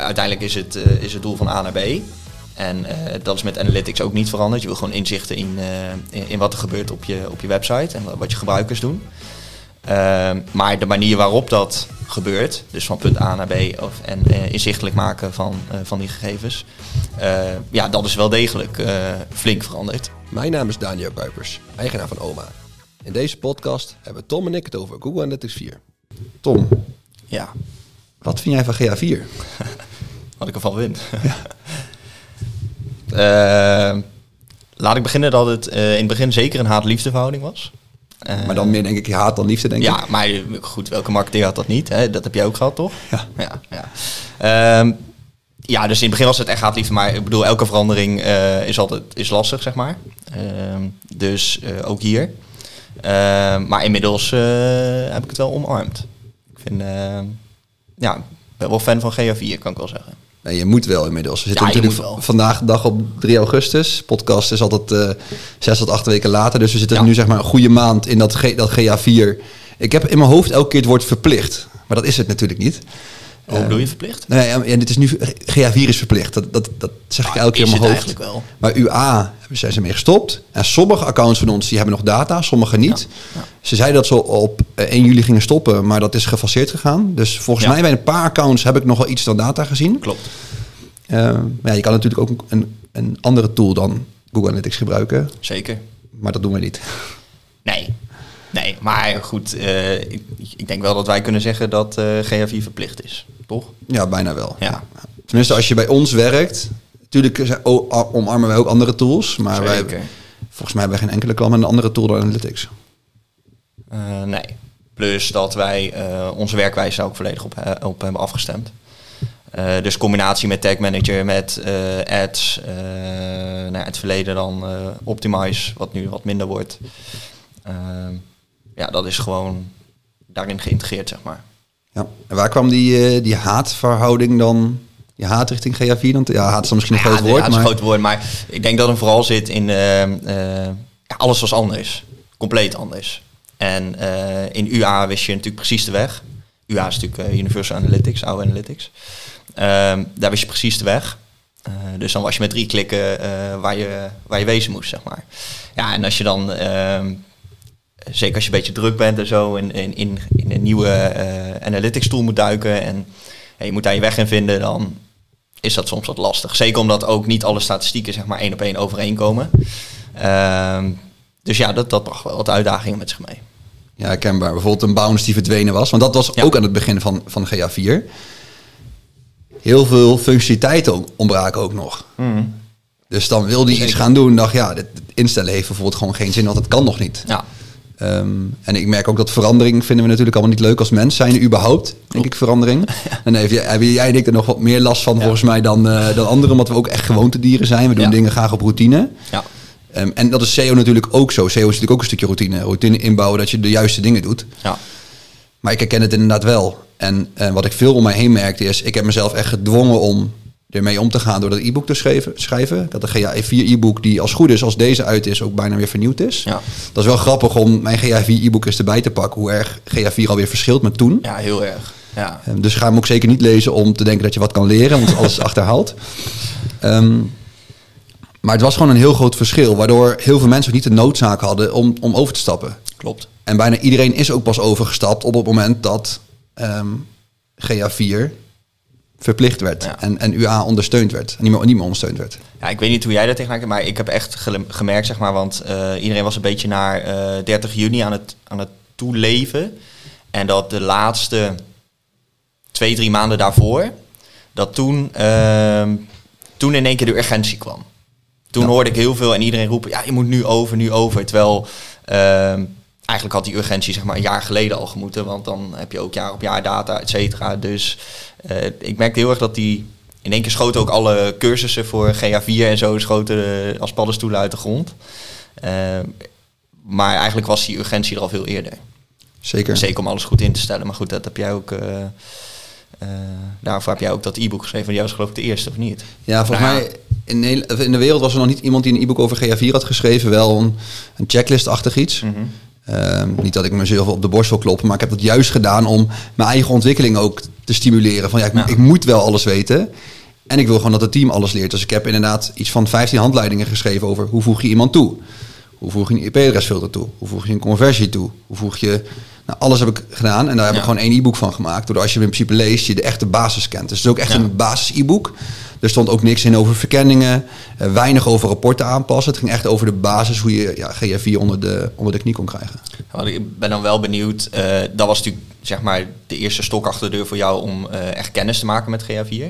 uiteindelijk is het, eh, is het doel van A naar B. En eh, dat is met analytics ook niet veranderd. Je wil gewoon inzichten in, eh, in, in wat er gebeurt op je, op je website en wat je gebruikers doen. Ehm, maar de manier waarop dat gebeurt, dus van punt A naar B of, en eh, inzichtelijk maken van, eh, van die gegevens, eh, ja, dat is wel degelijk eh, flink veranderd. Mijn naam is Daniel Kuipers, eigenaar van OMA. In deze podcast hebben Tom en ik het over Google Analytics 4. Tom, Ja, wat vind jij van GA4? wat ik ervan vind. Ehm, laat ik beginnen dat het eh, in het begin zeker een haat-liefde verhouding was. Eh, Maar dan meer denk ik je haat dan liefde, denk ik. Ja, maar goed, welke marketeer had dat niet? Hè? Dat heb jij ook gehad, toch? Ja. Ja, ja. Ehm, ja, dus in het begin was het echt haatliefde, maar ik bedoel, elke verandering eh, is altijd is lastig, zeg maar. Ehm, dus eh, ook hier. Ehm, maar inmiddels eh, heb ik het wel omarmd. Ik vind, ja, ben wel fan van GA4, kan ik wel zeggen. Nee, je moet wel inmiddels. We zitten Ja, natuurlijk vandaag de dag op 3 augustus. Podcast is altijd eh zes tot acht weken later. Dus we zitten Ja. nu zeg maar een goede maand in dat, G, dat GA4. Ik heb in mijn hoofd elke keer het woord verplicht. Maar dat is het natuurlijk niet. Eh, bedoel je verplicht? Nee, ja, ja, dit is nu GA4 is verplicht. Dat, dat, dat zeg ik Ah, elke keer in mijn hoofd. eigenlijk wel. Maar UA zijn ze mee gestopt. En sommige accounts van ons die hebben nog data, sommige niet. Ja, ja. Ze zeiden dat ze op eh, 1 juli gingen stoppen, maar dat is gefaseerd gegaan. Dus volgens Ja. mij bij een paar accounts heb ik nog wel iets van data gezien. Klopt. Eh, maar ja, je kan natuurlijk ook een, een andere tool dan Google Analytics gebruiken. Zeker. Maar dat doen we niet. Nee. Nee, maar goed, eh, ik, ik denk wel dat wij kunnen zeggen dat eh GA4 verplicht is. Toch? Ja, bijna wel. Ja. Tenminste, als je bij ons werkt. Natuurlijk omarmen wij ook andere tools. Maar wij, volgens mij hebben wij geen enkele klant met een andere tool dan Analytics. Eh, nee. Plus dat wij eh, onze werkwijze ook volledig op, he- op hebben afgestemd. Eh, dus combinatie met Tag Manager, met eh, ads, eh nou ja, het verleden dan eh, Optimize, wat nu wat minder wordt. Ja, dat is gewoon daarin geïntegreerd, zeg maar. Ja. En waar kwam die, eh, die haatverhouding dan? Die haat richting GA4 dan? Ja, haat is dan misschien een Ja, groot woord. ja, het is maar... een groot woord, maar ik denk dat het vooral zit in eh, eh, alles was anders. Compleet anders. En in UA wist je natuurlijk precies de weg. UA is natuurlijk Universal Analytics, oude Analytics. Ehm, daar wist je precies de weg. Dus dan was je met drie klikken waar, je, waar je wezen moest, zeg maar. Ja, en als je dan, ehm, zeker als je een beetje druk bent en zo, in, in, in, in een nieuwe eh, analytics tool moet duiken en je moet daar je weg in vinden, dan is dat soms wat lastig. Zeker omdat ook niet alle statistieken zeg maar één op één overeenkomen. Ehm, dus ja, dat, dat bracht wel wat uitdagingen met zich mee. Ja, herkenbaar. Bijvoorbeeld een bounce die verdwenen was. Want dat was Ja. ook aan het begin van, van GA4. Heel veel functionaliteiten ontbraken ook nog. Dus dan wilde hij iets gaan doen. Dacht, ja, dit instellen heeft bijvoorbeeld gewoon geen zin, want het kan nog niet. Ja, Ehm, en ik merk ook dat verandering vinden we natuurlijk allemaal niet leuk als mens. Zijn er überhaupt, denk ik, verandering. En heb jij, heb jij en ik er nog wat meer last van volgens mij dan, eh, dan anderen. Omdat we ook echt gewoontedieren zijn. We doen Ja. dingen graag op routine. ja, Ehm, en dat is SEO natuurlijk ook zo. SEO is natuurlijk ook een stukje routine. Routine inbouwen dat je de juiste dingen doet. ja. Maar ik herken het inderdaad wel. En, eh, wat ik veel om mij heen merkte is... ik heb mezelf echt gedwongen om ermee om te gaan... door dat e-book te schrijven. schrijven. Ik had een GA4 e-book die als goed is, als deze uit is... ook bijna weer vernieuwd is. Ja. Dat is wel grappig om mijn GA4 e-book eens erbij te pakken... hoe erg GA4 alweer verschilt met toen. ja heel erg. Ja. Ehm, Dus ga hem ook zeker niet lezen om te denken dat je wat kan leren... want alles is achterhaald. Ehm, maar het was gewoon een heel groot verschil... waardoor heel veel mensen niet de noodzaak hadden om, om over te stappen. Klopt. En bijna iedereen is ook pas overgestapt op het moment dat ehm, GA4 verplicht werd Ja. en, en UA ondersteund werd. Niet meer, niet meer ondersteund werd. Ja, ik weet niet hoe jij daar tegenaan kijkt, maar ik heb echt gemerkt, zeg maar, want eh, iedereen was een beetje naar eh 30 juni aan het, aan het toeleven. En dat de laatste twee, drie maanden daarvoor, dat toen, ehm, toen in één keer de urgentie kwam. Toen Ja. hoorde ik heel veel en iedereen roepen, ja, je moet nu over, nu over. Terwijl ehm, eigenlijk had die urgentie zeg maar een jaar geleden al gemoeten, want dan heb je ook jaar op jaar data, et cetera. Dus eh, ik merkte heel erg dat die in één keer schoten ook alle cursussen voor GA4 en zo schoten eh, als paddenstoelen uit de grond. Eh, maar eigenlijk was die urgentie er al veel eerder. Zeker. Zeker om alles goed in te stellen. Maar goed, dat heb jij ook. daarvoor heb jij ook dat e-book geschreven. Jij was geloof ik de eerste, of niet? Ja, volgens Nou mij in, in de wereld was er nog niet iemand die een e-book over GA4 had geschreven. Wel een, een checklist-achtig iets. Mhm. Ehm, niet dat ik mezelf op de borst wil kloppen, maar ik heb dat juist gedaan om mijn eigen ontwikkeling ook te stimuleren. Van ja, ik, Ja. ik moet wel alles weten. En ik wil gewoon dat het team alles leert. Dus ik heb inderdaad iets van 15 handleidingen geschreven over hoe voeg je iemand toe. Hoe voeg je een IP-adresfilter toe? Hoe voeg je een conversie toe? Hoe voeg je... Nou, alles heb ik gedaan en daar heb Ja. ik gewoon één e-book van gemaakt. Doordat als je hem in principe leest, je de echte basis kent. Dus het is ook echt Ja. een basis e-book. Er stond ook niks in over verkenningen. eh, weinig over rapporten aanpassen. Het ging echt over de basis hoe je ja, GA4 onder de, onder de knie kon krijgen. Ik ben dan wel benieuwd. eh, dat was natuurlijk zeg maar de eerste stok achter de deur voor jou om eh, echt kennis te maken met GA4.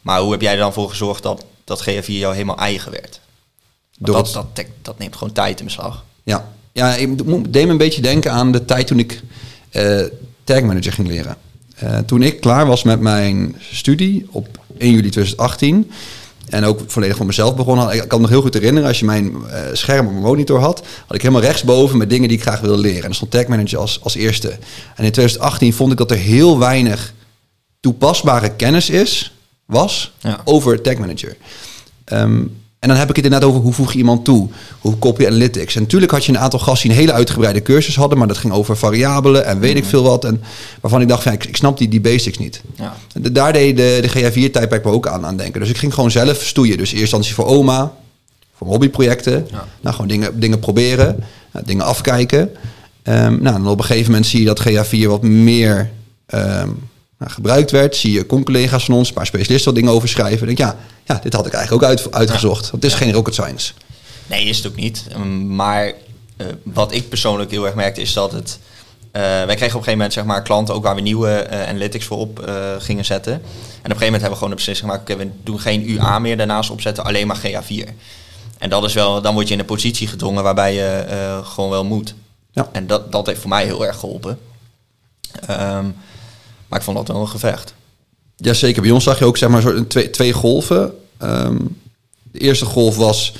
Maar hoe heb jij er dan voor gezorgd dat, dat GA4 jou helemaal eigen werd? Door dat, dat, dat, dat neemt gewoon tijd in beslag. Ja, ja ik moet- deed me een beetje denken aan de tijd toen ik eh tagmanager ging leren. Toen ik klaar was met mijn studie op 1 juli 2018 en ook volledig voor mezelf begonnen, ik kan me nog heel goed herinneren als je mijn eh, scherm op mijn monitor had, had ik helemaal rechtsboven met dingen die ik graag wilde leren. En er stond tagmanager als, als eerste. En in 2018 vond ik dat er heel weinig toepasbare kennis is, was, Ja. over tagmanager. Ehm, en dan heb ik het inderdaad over hoe voeg je iemand toe? Hoe koppel je analytics? En natuurlijk had je een aantal gasten die een hele uitgebreide cursus hadden, maar dat ging over variabelen en weet ik veel wat. En waarvan ik dacht, van, ik, ik snap die, die basics niet. Ja. De- daar deed de, de GA4-tijdperk me ook aan, aan denken. Dus ik ging gewoon zelf stoeien. Dus eerst instantie voor oma, voor hobbyprojecten. Ja. Nou, gewoon dingen, dingen proberen, nou, dingen afkijken. Ehm, nou, en op een gegeven moment zie je dat GA4 wat meer ehm, nou, gebruikt werd. Zie je con-collega's van ons, een paar specialisten wat dingen over schrijven. Denk, ja, ja, dit had ik eigenlijk ook uit, uitgezocht. Want het is geen rocket science. Nee, is het ook niet. Um, Maar eh, wat ik persoonlijk heel erg merkte is dat het... eh, wij kregen op een gegeven moment zeg maar, klanten ook waar we nieuwe eh, analytics voor op gingen zetten. En op een gegeven moment hebben we gewoon de beslissing gemaakt... oké, we doen geen UA meer daarnaast opzetten, alleen maar GA4. En dat is wel, dan word je in een positie gedrongen waarbij je gewoon wel moet. Ja. En dat, dat heeft voor mij heel erg geholpen. Ehm, maar ik vond dat wel een gevecht. Jazeker, bij ons zag je ook zeg maar, twee, twee golven. Ehm, de eerste golf was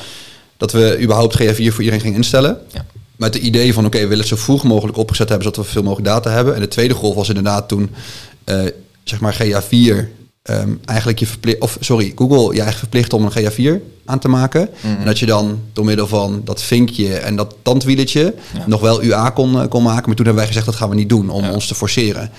dat we überhaupt GA4 voor iedereen gingen instellen. Ja. Met het idee van, oké, we willen het zo vroeg mogelijk opgezet hebben, zodat we veel mogelijk data hebben. En de tweede golf was inderdaad toen, eh, zeg maar, GA4 ehm, eigenlijk je verplicht, of sorry, Google je eigenlijk verplicht om een GA4 aan te maken. Mhm. En dat je dan door middel van dat vinkje en dat tandwieletje Ja. nog wel UA kon, eh, kon maken. Maar toen hebben wij gezegd, dat gaan we niet doen om Ja. ons te forceren.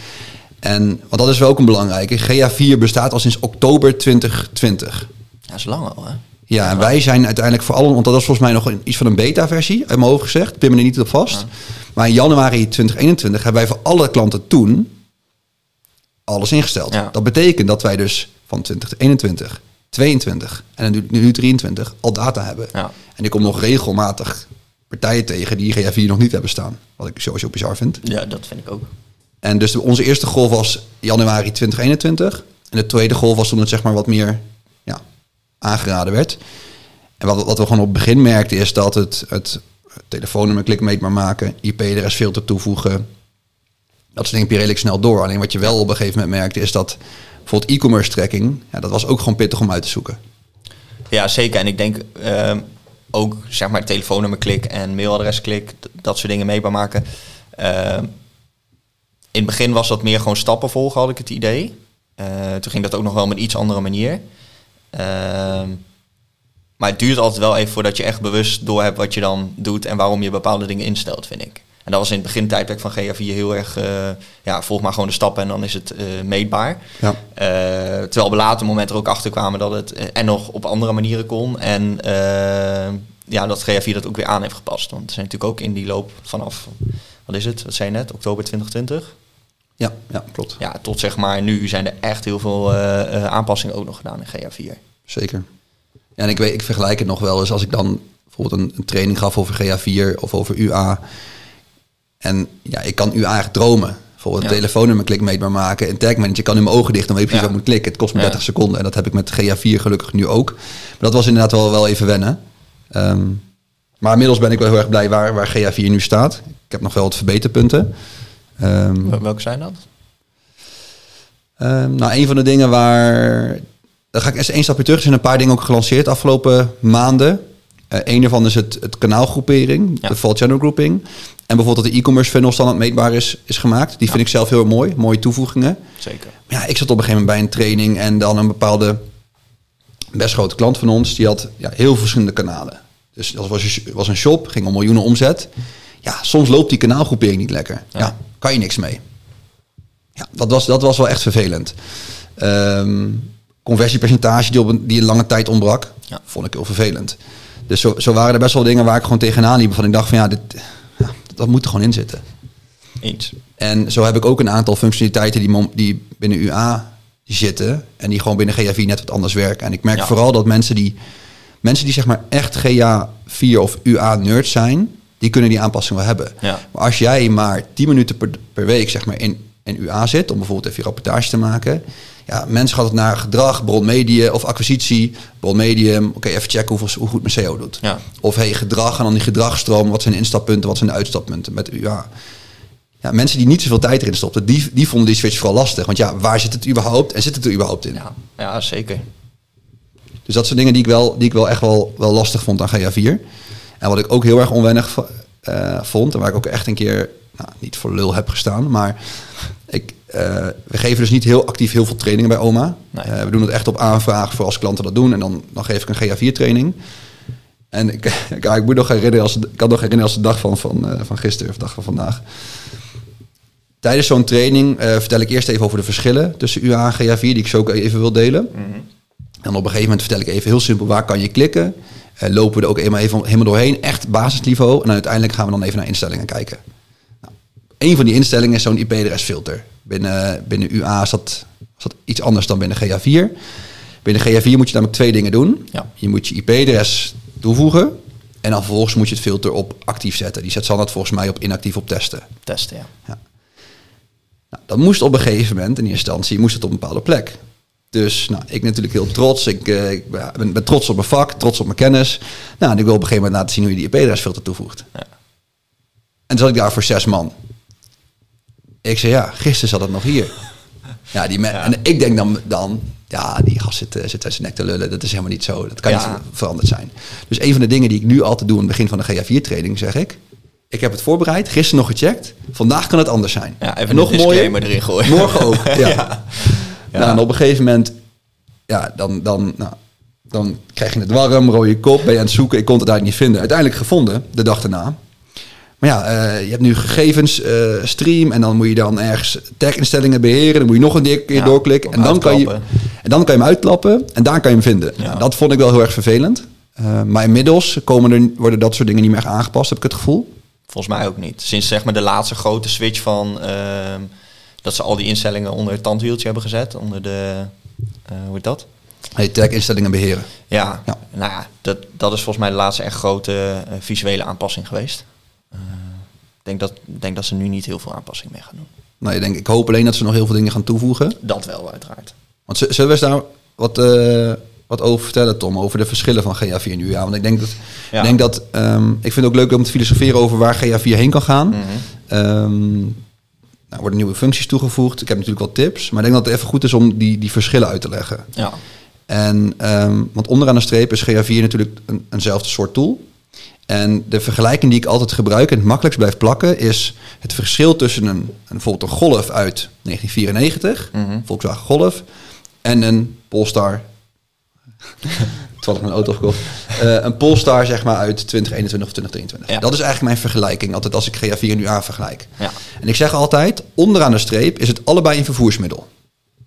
En want dat is wel ook een belangrijke. GA4 bestaat al sinds oktober 2020. Ja, dat is lang al, hè? Ja, en wij zijn uiteindelijk voor allen, want dat was volgens mij nog iets van een beta-versie, uit mijn hoofd gezegd. Pin me er niet op vast. Ja. Maar in januari 2021 hebben wij voor alle klanten toen alles ingesteld. Ja. Dat betekent dat wij dus van 2021, 22 en nu, nu 23 al data hebben. Ja. En ik kom nog regelmatig partijen tegen die GA4 nog niet hebben staan. Wat ik sowieso bizar vind. Ja, dat vind ik ook. En dus onze eerste golf was januari 2021. En de tweede golf was toen het zeg maar wat meer ja, aangeraden werd. En wat, wat we gewoon op het begin merkten is dat het, het telefoonnummer klikmeetbaar maken, IP-adres filter toevoegen. Dat soort dingen heb je redelijk snel door. Alleen wat je wel op een gegeven moment merkte is dat bijvoorbeeld e-commerce tracking, ja, dat was ook gewoon pittig om uit te zoeken. Ja, zeker. En ik denk ehm, ook, zeg maar, telefoonnummer klik en mailadres klik, dat soort dingen meetbaar maken. Ehm, in het begin was dat meer gewoon stappen volgen, had ik het idee. Eh, toen ging dat ook nog wel met iets andere manier. Ehm, maar het duurt altijd wel even voordat je echt bewust door hebt wat je dan doet en waarom je bepaalde dingen instelt, vind ik. En dat was in het begin tijdperk van GA4 heel erg, eh, ja, volg maar gewoon de stappen en dan is het eh, meetbaar. Ja. Terwijl we op een later moment er ook achter kwamen dat het en nog op andere manieren kon. En ja, dat GA4 dat ook weer aan heeft gepast. Want er zijn natuurlijk ook in die loop vanaf, wat is het, wat zei je net, oktober 2020? Ja, ja klopt. Ja, tot zeg maar nu zijn er echt heel veel eh, eh, aanpassingen ook nog gedaan in GA4. Zeker. Ja, en ik, weet, ik vergelijk het nog wel eens als ik dan bijvoorbeeld een, een training gaf over GA4 of over UA. En ja, ik kan UA eigenlijk dromen. Bijvoorbeeld een Ja. telefoonnummer klikmeetbaar maken. En tagmanager kan in mijn ogen dicht, dan weet je precies Ja. ik moet klikken. Het kost me Ja. 30 seconden. En dat heb ik met GA4 gelukkig nu ook. Maar dat was inderdaad wel, wel even wennen. Ehm, maar inmiddels ben ik wel heel erg blij waar, waar GA4 nu staat. Ik heb nog wel wat verbeterpunten. Ehm, Wel- Welke zijn dat? Ehm, nou, een van de dingen waar... Dan ga ik eens één stapje terug. Er zijn een paar dingen ook gelanceerd de afgelopen maanden. Eh een daarvan is het, het kanaalgroepering, Ja. de fault channel grouping. En bijvoorbeeld dat de e-commerce funnel standaard meetbaar is, is gemaakt. Die vind ik zelf heel mooi. Mooie toevoegingen. Zeker. Maar ja, ik zat op een gegeven moment bij een training en dan een bepaalde best grote klant van ons, die had ja, heel verschillende kanalen. Dus dat was, was een shop, ging om miljoenen omzet. ja, soms loopt die kanaalgroepering niet lekker. Ja, Ja. Kan je niks mee. Ja, dat was, dat was wel echt vervelend. Ehm, conversiepercentage die op een, die een lange tijd ontbrak, Ja. vond ik heel vervelend. Dus zo, zo waren er best wel dingen waar ik gewoon tegenaan liep. Van ik dacht van ja, dit, ja, dat moet er gewoon in zitten. Eens. En zo heb ik ook een aantal functionaliteiten die, die binnen UA zitten. En die gewoon binnen GA4 net wat anders werken. En ik merk Ja. vooral dat mensen die, mensen die zeg maar echt GA4 of UA nerds zijn, die kunnen die aanpassing wel hebben. Ja. Maar als jij maar 10 minuten per, per week zeg maar in, in UA zit, om bijvoorbeeld even je rapportage te maken. Ja, mensen gaan het naar gedrag, bronmedium of acquisitie, bronmedium. Oké, even checken hoeveel, hoe goed mijn SEO doet. Ja. Of hey, gedrag en dan die gedragsstroom. Wat zijn de instappunten, wat zijn de uitstappunten met UA? Ja, mensen die niet zoveel tijd erin stopten, die, die vonden die switch vooral lastig. Want ja, waar zit het überhaupt en zit het er überhaupt in? Ja, ja zeker. Dus dat zijn dingen die ik wel, die ik wel echt wel, wel lastig vond aan GA4. En wat ik ook heel erg onwennig eh, vond, en waar ik ook echt een keer, nou, niet voor lul heb gestaan, maar ik, eh, we geven dus niet heel actief heel veel trainingen bij OMA. Nee. Eh, we doen het echt op aanvraag voor als klanten dat doen. En dan, dan geef ik een GA4 training. En ik, ik, ik moet nog herinneren als, ik kan nog herinneren als de dag van, van, van gisteren of de dag van vandaag. Tijdens zo'n training vertel ik eerst even over de verschillen tussen UA en GA4, die ik zo ook even wil delen. En op een gegeven moment vertel ik even heel simpel waar kan je klikken. Eh, lopen we er ook eenmaal even helemaal doorheen, echt basisniveau. En uiteindelijk gaan we dan even naar instellingen kijken. Nou, een van die instellingen is zo'n IP-adresfilter. Binnen, binnen UA is dat, is dat iets anders dan binnen GA4. Binnen GA4 moet je namelijk twee dingen doen. Ja. Je moet je IP-adres toevoegen. En dan vervolgens moet je het filter op actief zetten. Die zet Sandat volgens mij op inactief op testen. Testen, ja. Nou, dat moest op een gegeven moment, in eerste instantie, moest het op een bepaalde plek. Dus nou, ik natuurlijk heel trots. Ik, eh, ik ben, ben trots op mijn vak, trots op mijn kennis. Nou, en ik wil op een gegeven moment laten zien hoe je die IP-adresfilter toevoegt. Ja. En toen zat ik daar voor zes man. Ik zei, ja, gisteren zat het nog hier. Ja, die Ja. En ik denk dan, dan, ja, die gast zit, eh, zit uit zijn nek te lullen. Dat is helemaal niet zo. Dat kan Ja. niet veranderd zijn. Dus een van de dingen die ik nu altijd doe in het begin van de GA4-training, zeg ik... Ik heb het voorbereid, gisteren nog gecheckt. Vandaag kan het anders zijn. Ja, even En nog een mooier, disclaimer erin gooien. Morgen ook, ja. Ja. Nou, en op een gegeven moment, ja, dan, dan, nou, dan krijg je het warm, rode kop, ben je aan het zoeken. Ik kon het eigenlijk niet vinden. Uiteindelijk gevonden, de dag daarna. Maar ja, eh, je hebt nu gegevens, eh, stream, en dan moet je dan ergens tag-instellingen beheren. Dan moet je nog een keer Ja, doorklikken. En dan, kan je, en dan kan je hem uitklappen en daar kan je hem vinden. Ja. Dat vond ik wel heel erg vervelend. Eh, maar inmiddels komen er, worden dat soort dingen niet meer aangepast, heb ik het gevoel. Volgens mij ook niet. Sinds zeg maar de laatste grote switch van ehm, dat ze al die instellingen onder het tandwieltje hebben gezet, onder de eh, hoe heet dat? Hey, tag-instellingen beheren. Ja, Ja. nou ja, dat, dat is volgens mij de laatste echt grote eh, visuele aanpassing geweest. Eh, Ik denk dat, denk dat ze nu niet heel veel aanpassing mee gaan doen. Nou, ik, denk, ik hoop alleen dat ze nog heel veel dingen gaan toevoegen. Dat wel, uiteraard. Want zullen we eens daar wat, wat over vertellen, Tom? Over de verschillen van GA4 en UA? Want ik denk dat... Ja. Ik, denk dat ehm, ik vind het ook leuk om te filosoferen over waar GA4 heen kan gaan. Mhm. Ehm, nou, worden nieuwe functies toegevoegd. Ik heb natuurlijk wel tips. Maar ik denk dat het even goed is om die, die verschillen uit te leggen. Ja, En, ehm, want onderaan de streep is GA4 natuurlijk een, eenzelfde soort tool. En de vergelijking die ik altijd gebruik en het makkelijkst blijft plakken... is het verschil tussen een, een, bijvoorbeeld een Golf uit 1994... Mhm. Volkswagen Golf... en een Polestar... Terwijl ik mijn auto gekocht. Eh, een Polestar zeg maar uit 2021 of 2023. Ja. Dat is eigenlijk mijn vergelijking. Altijd als ik GA4 en UA vergelijk. ja, En ik zeg altijd, onderaan de streep is het allebei een vervoersmiddel.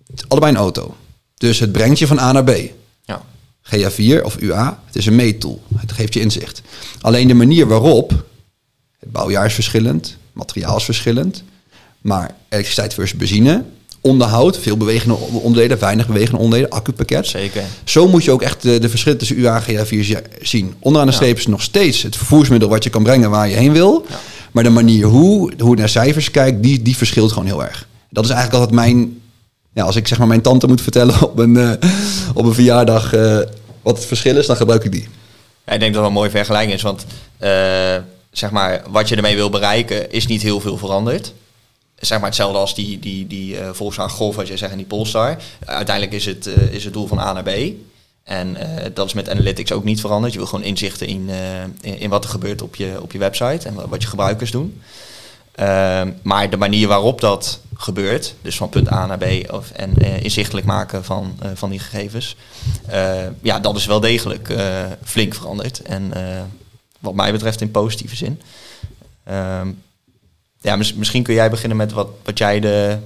Het is allebei een auto. Dus het brengt je van A naar B. ja. GA4 of UA, het is een meettool. Het geeft je inzicht. Alleen de manier waarop, het bouwjaar is verschillend, materiaal is verschillend, maar elektriciteit versus benzine, onderhoud, veel bewegende onderdelen, weinig bewegende onderdelen, accupakket. zeker. Zo moet je ook echt de, de verschillen tussen UA en GA4 zi- zien. Onderaan de streep is nog steeds het vervoersmiddel wat je kan brengen waar je heen wil. Maar de manier hoe, hoe naar cijfers kijkt, die, die verschilt gewoon heel erg. Dat is eigenlijk altijd mijn... Ja, als ik zeg maar mijn tante moet vertellen op een, eh, op een verjaardag eh, wat het verschil is, dan gebruik ik die. Ja, ik denk dat dat een mooie vergelijking is, want eh, zeg maar, wat je ermee wil bereiken is niet heel veel veranderd. Zeg maar hetzelfde als die, die, die eh Volkswagen Golf, wat jij zegt, en die Polestar. uiteindelijk is het, eh, is het doel van A naar B. En eh, dat is met analytics ook niet veranderd. Je wil gewoon inzichten in, in, in wat er gebeurt op je, op je website en wa- wat je gebruikers doen. Ehm, maar de manier waarop dat gebeurt, dus van punt A naar B of, en inzichtelijk maken van, van die gegevens, ja, dat is wel degelijk flink veranderd. En wat mij betreft in positieve zin. Ehm, ja, mis- misschien kun jij beginnen met wat, wat jij de,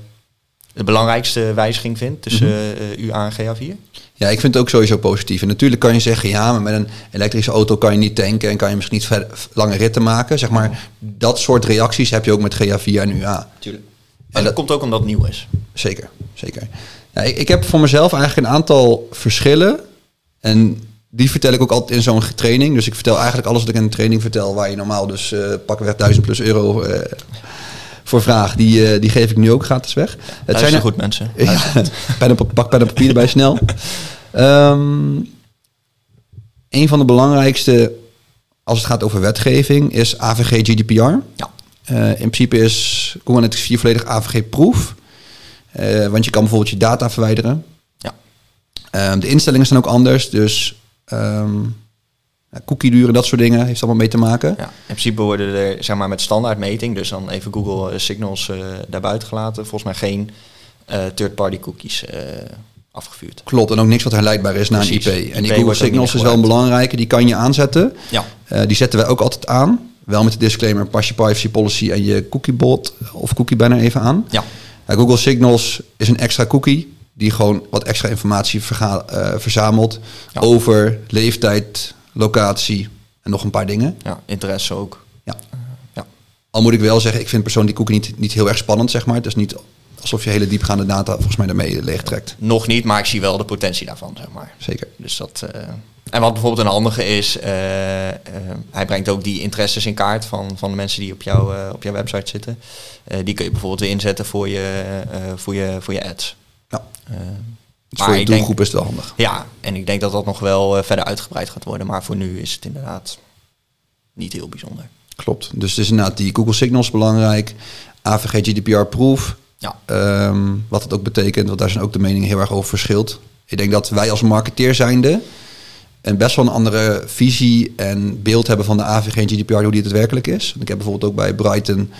de belangrijkste wijziging vindt tussen eh, UA en GA4. Ja, ik vind het ook sowieso positief. En natuurlijk kan je zeggen, ja, maar met een elektrische auto kan je niet tanken en kan je misschien niet lange ritten maken. Zeg maar, dat soort reacties heb je ook met GA4 en UA. Tuurlijk. En dat- dat komt ook omdat het nieuw is. Zeker, zeker. Ja, ik, ik heb voor mezelf eigenlijk een aantal verschillen. En die vertel ik ook altijd in zo'n training. Dus ik vertel eigenlijk alles wat ik in een training vertel, waar je normaal dus eh pakweg 1000 plus euro eh, voor vraagt. Die, eh, die geef ik nu ook gratis weg. Het er- goed mensen. Ja, pen en, pa- pak pen en papier erbij snel. Ehm, een van de belangrijkste, als het gaat over wetgeving, is AVG GDPR. Ja. In principe is Analytics 4 volledig AVG-proof. Eh, want je kan bijvoorbeeld je data verwijderen. Ja. Ehm, de instellingen zijn ook anders. Dus ehm ja, cookie-duren, dat soort dingen, heeft allemaal mee te maken. Ja, in principe worden er zeg maar, met standaardmeting, dus dan even Google eh, Signals eh daarbuiten gelaten, volgens mij geen eh, third-party cookies afgevuurd. Klopt, en ook niks wat herleidbaar is naar een. IP. En die IP Google Signals is wel een belangrijke, die kan je aanzetten. Ja, die zetten wij ook altijd aan. Wel met de disclaimer, pas je privacy policy en je cookiebot of cookie banner even aan. ja, Ja, Google Signals is een extra cookie die gewoon wat extra informatie verga- eh, verzamelt Ja. over leeftijd, locatie en nog een paar dingen. ja, interesse ook. Ja. Ja. Al moet ik wel zeggen, ik vind persoonlijk die cookie niet, niet heel erg spannend, zeg maar. Het is niet alsof je hele diepgaande data volgens mij daarmee leegtrekt. Nog niet, maar ik zie wel de potentie daarvan, zeg maar. Zeker. Dus dat, eh, en wat bijvoorbeeld een handige is, eh, eh, hij brengt ook die interesses in kaart van, van de mensen die op, jou, eh, op jouw website zitten. Eh, die kun je bijvoorbeeld weer inzetten voor je, eh, voor je, voor je ads. Eh, Maar voor je denk- doelgroep is het wel handig. ja, en ik denk dat dat nog wel eh, verder uitgebreid gaat worden. Maar voor nu is het inderdaad niet heel bijzonder. Klopt. Dus het is inderdaad die Google Signals belangrijk. AVG GDPR proof. Ja, Ehm, wat het ook betekent, want daar zijn ook de meningen heel erg over verschild. Ik denk dat wij als marketeer zijnde een best wel een andere visie en beeld hebben van de AVG en GDPR, hoe die het werkelijk is. Ik heb bijvoorbeeld ook bij Brighton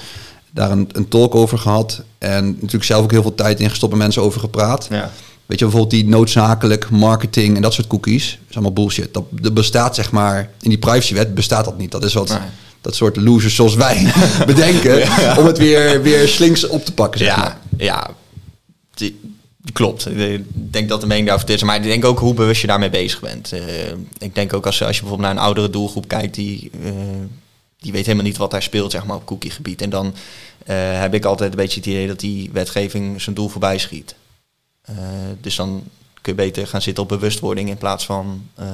daar een, een talk over gehad. En natuurlijk zelf ook heel veel tijd in gestopt met mensen over gepraat. ja. Weet je, bijvoorbeeld die noodzakelijk marketing en dat soort cookies. is allemaal bullshit. Dat, dat bestaat zeg maar, in die privacywet bestaat dat niet. Dat is wat Nee. dat soort losers zoals wij bedenken. Om het weer, weer slinks op te pakken, zeg maar. ja, ja, die- klopt. Ik denk dat de mening daarover is. Maar ik denk ook hoe bewust je daarmee bezig bent. Eh, ik denk ook als, als je bijvoorbeeld naar een oudere doelgroep kijkt, die, eh, die weet helemaal niet wat daar speelt zeg maar, op cookiegebied. En dan eh, heb ik altijd een beetje het idee dat die wetgeving zijn doel voorbij schiet. Eh, dus dan kun je beter gaan zitten op bewustwording in plaats van eh,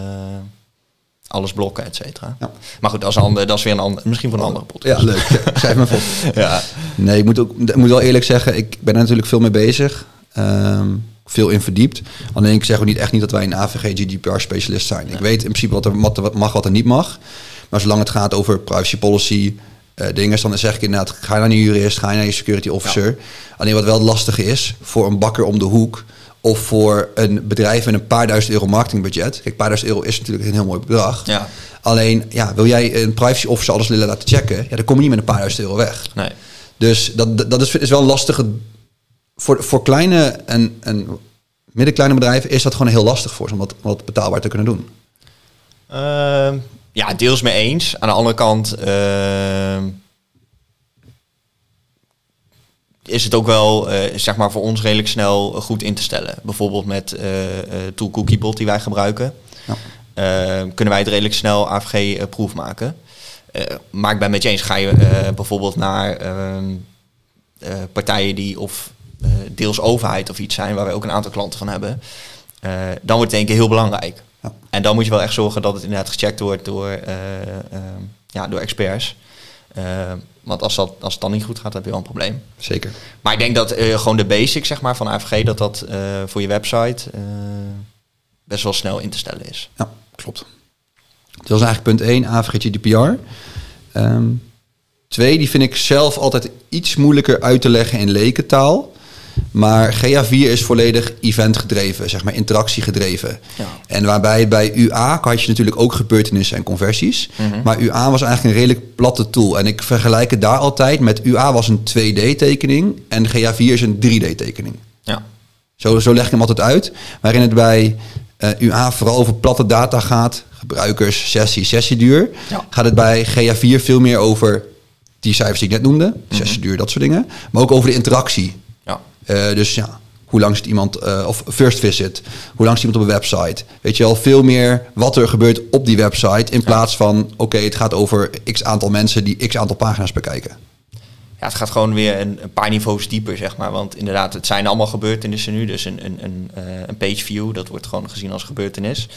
alles blokken, et cetera. Ja. Maar goed, dat is, een ander, dat is weer een ander, misschien voor een andere podcast. Ja, leuk. Ja, Schrijf me voor. Ja. Nee, ik moet, ook, ik moet wel eerlijk zeggen, ik ben er natuurlijk veel mee bezig. Ehm, veel in verdiept. Alleen ik zeg ook niet echt niet dat wij een AVG GDPR specialist zijn. Ik weet in principe wat er, wat er mag, wat er niet mag. Maar zolang het gaat over privacy policy, eh, dingen, dan zeg ik inderdaad, ga je naar een jurist, ga je naar je security officer. Alleen wat wel lastig is, voor een bakker om de hoek of voor een bedrijf met een paar duizend euro marketingbudget. Kijk, een paar duizend euro is natuurlijk een heel mooi bedrag. Ja. Alleen, ja, wil jij een privacy officer alles willen laten checken, ja, dan kom je niet met een paar duizend euro weg. Nee. Dus dat, dat- is, is wel een lastige. Voor, voor kleine en, en middenkleine bedrijven is dat gewoon heel lastig voor ze om dat, om dat betaalbaar te kunnen doen. Ehm, ja, deels mee eens. Aan de andere kant ehm, is het ook wel, eh, zeg maar, voor ons redelijk snel eh, goed in te stellen. Bijvoorbeeld met eh eh, Tool Cookiebot die wij gebruiken, Ja. eh, kunnen wij het redelijk snel AVG-proef maken. Eh, maar ik ben met je eens, ga je eh, bijvoorbeeld naar ehm, eh, partijen die of eh, deels overheid of iets zijn, waar wij ook een aantal klanten van hebben, eh, dan wordt het één keer heel belangrijk. Ja. En dan moet je wel echt zorgen dat het inderdaad gecheckt wordt door, eh, eh, ja, door experts. Eh, want als, dat, als het dan niet goed gaat, heb je wel een probleem. Zeker. Maar ik denk dat eh, gewoon de basics zeg maar, van AVG, dat dat voor je website best wel snel in te stellen is. Ja, klopt. Dat was eigenlijk punt 1, AVG GDPR. Ehm, twee, die vind ik zelf altijd iets moeilijker uit te leggen in lekentaal. Maar GA4 is volledig event gedreven, zeg maar interactie gedreven. Ja. En waarbij bij UA had je natuurlijk ook gebeurtenissen en conversies. Mhm. Maar UA was eigenlijk een redelijk platte tool. En ik vergelijk het daar altijd met UA was een 2D-tekening en GA4 is een 3D-tekening. Ja. Zo, zo leg ik hem altijd uit. Waarin het bij eh, UA vooral over platte data gaat. Gebruikers, sessie, sessieduur. Ja. Gaat het bij GA4 veel meer over die cijfers die ik net noemde, sessie duur, dat soort dingen. Maar ook over de interactie. Eh, dus ja, hoe lang zit iemand, eh, of first visit, hoe lang zit iemand op een website? Weet je wel, veel meer wat er gebeurt op die website in plaats van, oké, het gaat over x aantal mensen die x aantal pagina's bekijken. Ja, het gaat gewoon weer een, een paar niveaus dieper, zeg maar. Want inderdaad, het zijn allemaal gebeurtenissen nu. Dus een, een, een, eh, een page view, dat wordt gewoon gezien als gebeurtenis.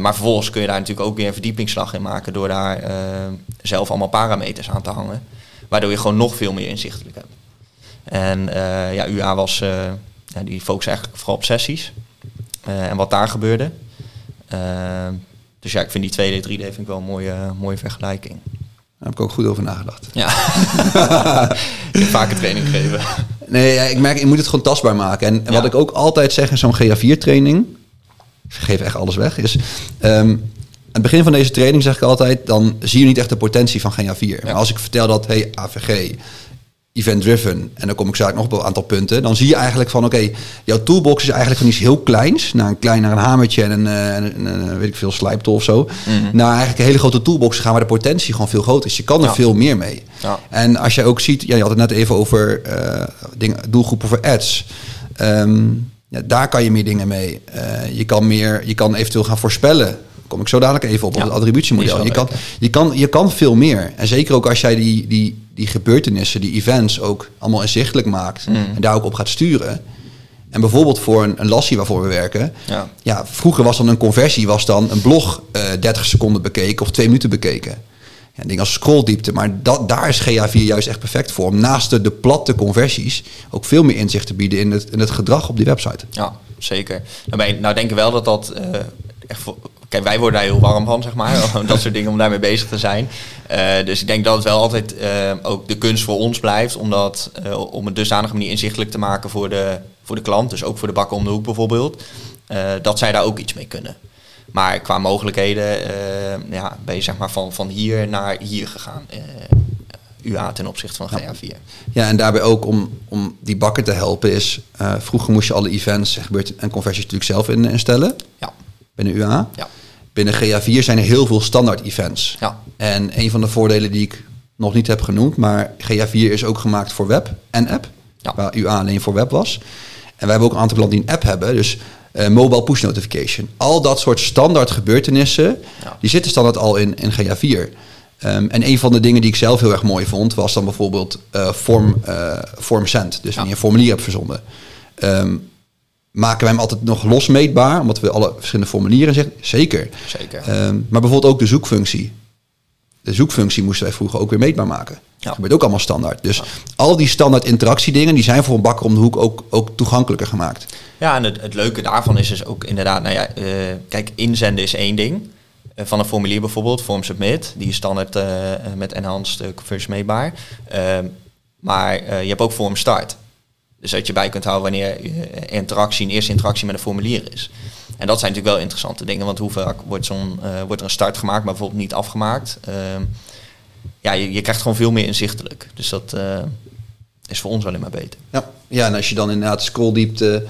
Maar vervolgens kun je daar natuurlijk ook weer een verdiepingsslag in maken... door daar zelf allemaal parameters aan te hangen. Waardoor je gewoon nog veel meer inzichtelijk hebt. En eh, ja, UA was... eh, ja, die focus eigenlijk vooral op sessies. eh, en wat daar gebeurde. Dus ja, ik vind die 2D, 3D vind ik wel een mooie, mooie vergelijking. Daar heb ik ook goed over nagedacht. Ja, vaker training geven. Nee, ik merk, je moet het gewoon tastbaar maken. En, en Ja. wat ik ook altijd zeg in zo'n GA4-training, ik geef echt alles weg, is... ehm, aan het begin van deze training zeg ik altijd, dan zie je niet echt de potentie van GA4. Maar als ik vertel dat, hey, AVG, event-driven, en dan kom ik zo nog op een aantal punten, dan zie je eigenlijk van, oké, jouw toolbox is eigenlijk van iets heel kleins, naar een klein, naar een hamertje en een, eh, en een, een, weet ik veel, slijptol of zo, naar eigenlijk een hele grote toolbox gaan waar de potentie gewoon veel groter is. Je kan er Ja. veel meer mee. Ja. En als je ook ziet, ja, je had het net even over eh, dingen, doelgroepen voor ads. Ehm, ja, daar kan je meer dingen mee. Eh, je, kan meer, je kan eventueel gaan voorspellen. Kom ik zo dadelijk even op, het attributiemodel. Je kan, je, kan, je kan veel meer. En zeker ook als jij die, die, die gebeurtenissen, die events ook allemaal inzichtelijk maakt. Mm. En daar ook op gaat sturen. En bijvoorbeeld voor een, een lassie waarvoor we werken. Ja. Ja, vroeger was dan een conversie, was dan een blog eh 30 seconden bekeken of twee minuten bekeken. Ja, een ding als scrolldiepte, maar dat, daar is GA4 juist echt perfect voor. Om naast de, de platte conversies ook veel meer inzicht te bieden in het, in het gedrag op die website. Ja, zeker. Nou, ben nou denk ik wel dat dat eh, echt voor, Kijk, wij worden daar heel warm van, zeg maar. dat soort dingen om daarmee bezig te zijn. Eh, dus ik denk dat het wel altijd eh, ook de kunst voor ons blijft. Om dat eh, op een dusdanige manier inzichtelijk te maken voor de, voor de klant. Dus ook voor de bakken om de hoek bijvoorbeeld. dat zij daar ook iets mee kunnen. Maar qua mogelijkheden ja, ben je zeg maar van, van hier naar hier gegaan. UA ten opzichte van GA4. Ja, en daarbij ook om, om die bakker te helpen is... vroeger moest je alle events en conversies natuurlijk zelf in, instellen Ja, binnen UA. ja, Binnen GA4 zijn er heel veel standaard events. ja. En een van de voordelen die ik nog niet heb genoemd... maar GA4 is ook gemaakt voor web en app. Ja. Waar UA alleen voor web was. En wij hebben ook een aantal klanten die een app hebben. Dus eh, mobile push notification. Al dat soort standaard gebeurtenissen... Ja. die zitten standaard al in, in GA4. Ehm, en een van de dingen die ik zelf heel erg mooi vond... was dan bijvoorbeeld eh form, eh, form send. Dus wanneer je een formulier hebt verzonden. Ehm, maken wij hem altijd nog los meetbaar... omdat we alle verschillende formulieren zeggen? Zeker. Zeker. Ehm, maar bijvoorbeeld ook de zoekfunctie. De zoekfunctie moesten wij vroeger ook weer meetbaar maken. Ja. Dat gebeurt ook allemaal standaard. Dus al die standaard interactiedingen... die zijn voor een bakker om de hoek ook, ook toegankelijker gemaakt. Ja, en het, het leuke daarvan is dus ook inderdaad, nou ja, eh, kijk, inzenden is één ding. Eh, van een formulier bijvoorbeeld, form submit, die is standaard eh, met enhanced conversion meetbaar. Ehm, maar je hebt ook form start. Dus dat je bij kunt houden wanneer eh, interactie, een eerste interactie met een formulier is. En dat zijn natuurlijk wel interessante dingen, want hoe vaak wordt, zo'n, eh, wordt er een start gemaakt, maar bijvoorbeeld niet afgemaakt. Ehm, ja, je, je krijgt gewoon veel meer inzichtelijk. Dus dat eh, is voor ons alleen maar beter. Ja. ja, en als je dan inderdaad scrolldiepte...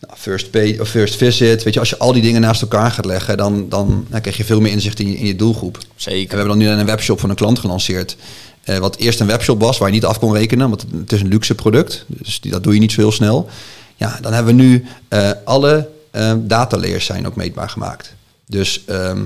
nou, First, page, of first visit, weet je, als je al die dingen naast elkaar gaat leggen, dan, dan, dan krijg je veel meer inzicht in je, in je doelgroep. En we Zeker. hebben dan nu een webshop van een klant gelanceerd. Eh, wat eerst een webshop was waar je niet af kon rekenen, want het is een luxe product. Dus die, dat doe je niet zo heel snel. Ja, dan hebben we nu eh, alle eh data layers zijn ook meetbaar gemaakt. Dus ehm,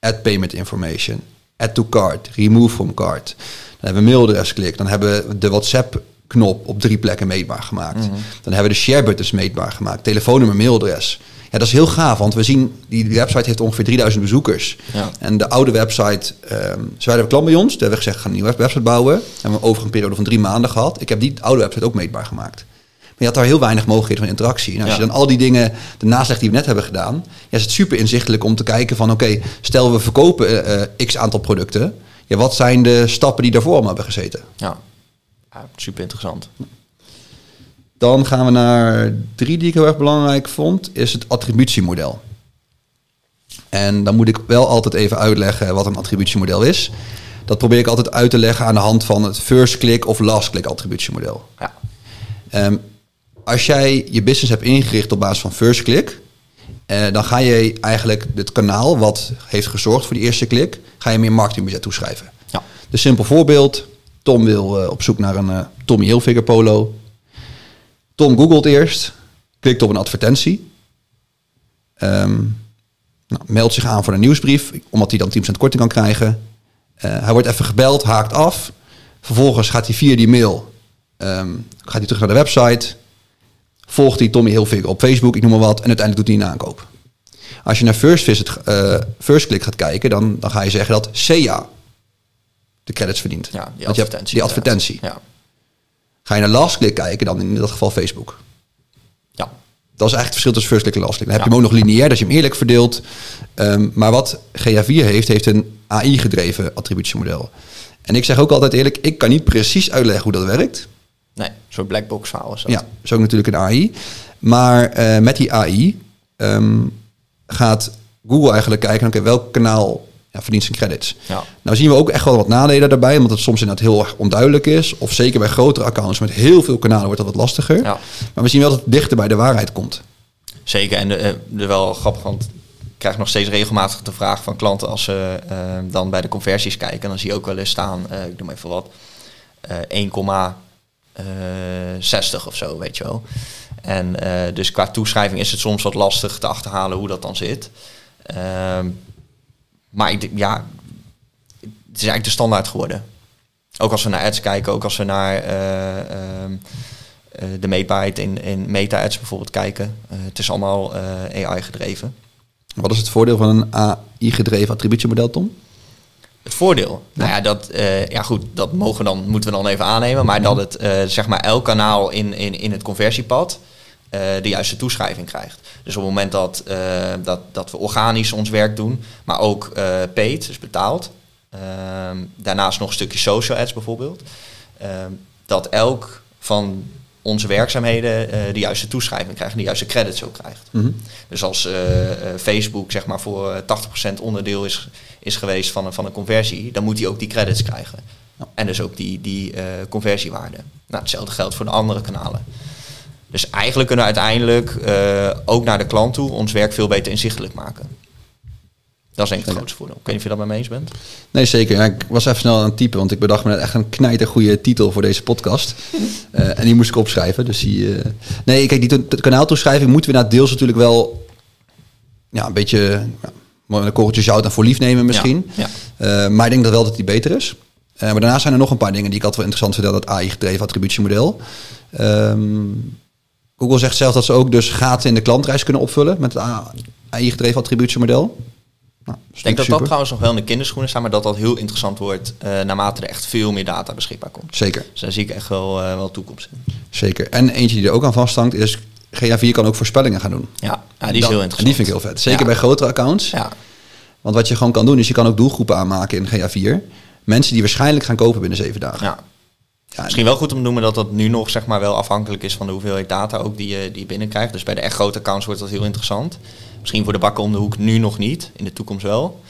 add payment information, add to cart, remove from cart. Dan hebben we mailadres klik. Dan hebben we de WhatsApp knop op drie plekken meetbaar gemaakt. Dan hebben we de share buttons meetbaar gemaakt. Telefoonnummer, mailadres. Ja, dat is heel gaaf, want we zien, die website heeft ongeveer 3000 bezoekers. Ja. En de oude website, ehm ze waren een klant bij ons. Toen hebben we gezegd, gaan een nieuwe website bouwen. We hebben een periode van drie maanden gehad. Ik heb die oude website ook meetbaar gemaakt. Maar je had daar heel weinig mogelijkheden van interactie. En als Ja. je dan al die dingen ernaast legt die we net hebben gedaan... Ja, is het super inzichtelijk om te kijken van... oké, stel we verkopen eh, eh, x aantal producten. Ja, wat zijn de stappen die daarvoor allemaal hebben gezeten? Ja. ja, super interessant. Dan gaan we naar drie die ik heel erg belangrijk vond. Is het attributiemodel. En dan moet ik wel altijd even uitleggen wat een attributiemodel is. Dat probeer ik altijd uit te leggen aan de hand van het first click of last click attributiemodel. Ja, Ehm, als jij je business hebt ingericht op basis van first click, eh, dan ga je eigenlijk het kanaal wat heeft gezorgd voor die eerste klik, ga je meer marketingbudget toeschrijven. ja, Dus simpel voorbeeld. Tom wil eh, op zoek naar een eh, Tommy Hilfiger polo. Tom googelt eerst, klikt op een advertentie. Ehm, nou, meldt zich aan voor een nieuwsbrief, omdat hij dan 10% korting kan krijgen. Eh, hij wordt even gebeld, haakt af. Vervolgens gaat hij via die mail ehm, gaat hij terug naar de website. Volgt hij Tommy Hilfiger op Facebook, ik noem maar wat. En uiteindelijk doet hij een aankoop. Als je naar First Visit, eh, First Click gaat kijken, dan, dan ga je zeggen dat SEA de credits verdient. Ja, die je advertentie. die advertentie. Ja. Ga je naar Last Click kijken, dan in dat geval Facebook. ja. Dat is eigenlijk het verschil tussen First Click en Last Click. Dan heb Ja. je hem ook nog lineair, dat je hem eerlijk verdeelt. Ehm, maar wat GA4 heeft, heeft een AI-gedreven attributiemodel. En ik zeg ook altijd eerlijk, ik kan niet precies uitleggen hoe dat werkt. Nee, zo'n black box verhaal is dat. Ja, is ook natuurlijk een AI. Maar eh, met die AI ehm, gaat Google eigenlijk kijken, oké, welk kanaal ja, verdient zijn credits. Ja. Nou zien we ook echt wel wat nadelen daarbij, omdat het soms inderdaad heel erg onduidelijk is. Of zeker bij grotere accounts met heel veel kanalen wordt dat wat lastiger. Ja. Maar we zien wel dat het dichter bij de waarheid komt. Zeker, en eh, er wel grappig, want ik krijg nog steeds regelmatig de vraag van klanten als ze eh, dan bij de conversies kijken. Dan zie je ook wel eens staan, eh, ik noem even wat, eh 1,60 of zo, weet je wel. En eh, dus qua toeschrijving is het soms wat lastig te achterhalen hoe dat dan zit. Ehm, maar ik, ja, het is eigenlijk de standaard geworden. Ook als we naar ads kijken, ook als we naar eh, ehm, eh, de meetbaarheid in, in meta-ads bijvoorbeeld kijken. Eh, het is allemaal eh, AI gedreven. Wat is het voordeel van een AI-gedreven attributiemodel, Tom? Het voordeel, nou ja, dat, ja goed, dat mogen dan, moeten we dan even aannemen, maar dat het, zeg maar, elk kanaal in, in, in het conversiepad de juiste toeschrijving krijgt. Dus op het moment dat, eh, dat, dat we organisch ons werk doen, maar ook eh paid, dus betaald, ehm, daarnaast nog een stukje social ads bijvoorbeeld, ehm, dat elk van onze werkzaamheden eh, de juiste toeschrijving krijgt en de juiste credits ook krijgt. Mhm. Dus als eh, eh, Facebook zeg maar voor eh, 80% onderdeel is, is geweest van een, van een conversie, dan moet hij ook die credits krijgen. Ja. En dus ook die, die eh, conversiewaarde. Nou, hetzelfde geldt voor de andere kanalen. Dus eigenlijk kunnen we uiteindelijk eh, ook naar de klant toe ons werk veel beter inzichtelijk maken. Dat is denk ik het grootste voordeel. Ik weet niet of je dat met me eens bent. Nee, zeker. Ja, ik was even snel aan het typen, want ik bedacht me net echt een knijter goede titel voor deze podcast. Eh, en die moest ik opschrijven. Dus die, eh, Nee, kijk, die kanaaltoeschrijving moeten we naar deels natuurlijk wel ja, een beetje ja, een korreltje zout en voor lief nemen misschien. Ja, maar ik denk dat wel dat die beter is. Maar daarnaast zijn er nog een paar dingen die ik altijd wel interessant vind, dat AI-gedreven attributiemodel. Ehm, Google zegt zelf dat ze ook dus gaten in de klantreis kunnen opvullen met het AI-gedreven attributiemodel. Nou, Ik denk dat super. dat trouwens nog wel in de kinderschoenen staat, maar dat dat heel interessant wordt eh, naarmate er echt veel meer data beschikbaar komt. Zeker, Dus daar zie ik echt wel, eh, wel toekomst in. zeker. En eentje die er ook aan vasthangt is, GA4 kan ook voorspellingen gaan doen. Ja, ja die is Dat- heel en interessant. Die vind ik heel vet. Zeker Ja. bij grotere accounts. Ja, Want wat je gewoon kan doen, is je kan ook doelgroepen aanmaken in GA4. Mensen die waarschijnlijk gaan kopen binnen zeven dagen. ja. Misschien wel goed om te noemen dat dat nu nog zeg maar, wel afhankelijk is van de hoeveelheid data ook die je, die binnenkrijgt. Dus bij de echt grote accounts wordt dat heel interessant. Misschien voor de bakken om de hoek nu nog niet, in de toekomst wel.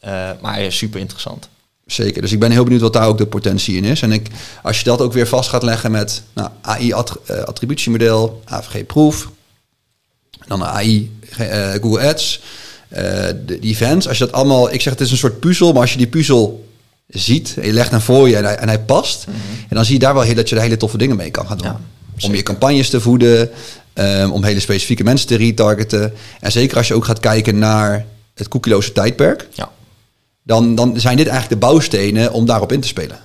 Eh, maar super interessant. Zeker. Dus ik ben heel benieuwd wat daar ook de potentie in is. En ik, als je dat ook weer vast gaat leggen met nou, AI-attributiemodel, AVG-proef, dan AI, eh, Google Ads, eh, de, die events. Als je dat allemaal, ik zeg het is een soort puzzel, maar als je die puzzel ziet je legt hem voor je en hij, en hij past, en dan zie je daar wel heel, dat je er hele toffe dingen mee kan gaan doen. Ja, om je campagnes te voeden, ehm, om hele specifieke mensen te retargeten. En zeker als je ook gaat kijken naar het cookieloze tijdperk Ja. dan, dan zijn dit eigenlijk de bouwstenen om daarop in te spelen.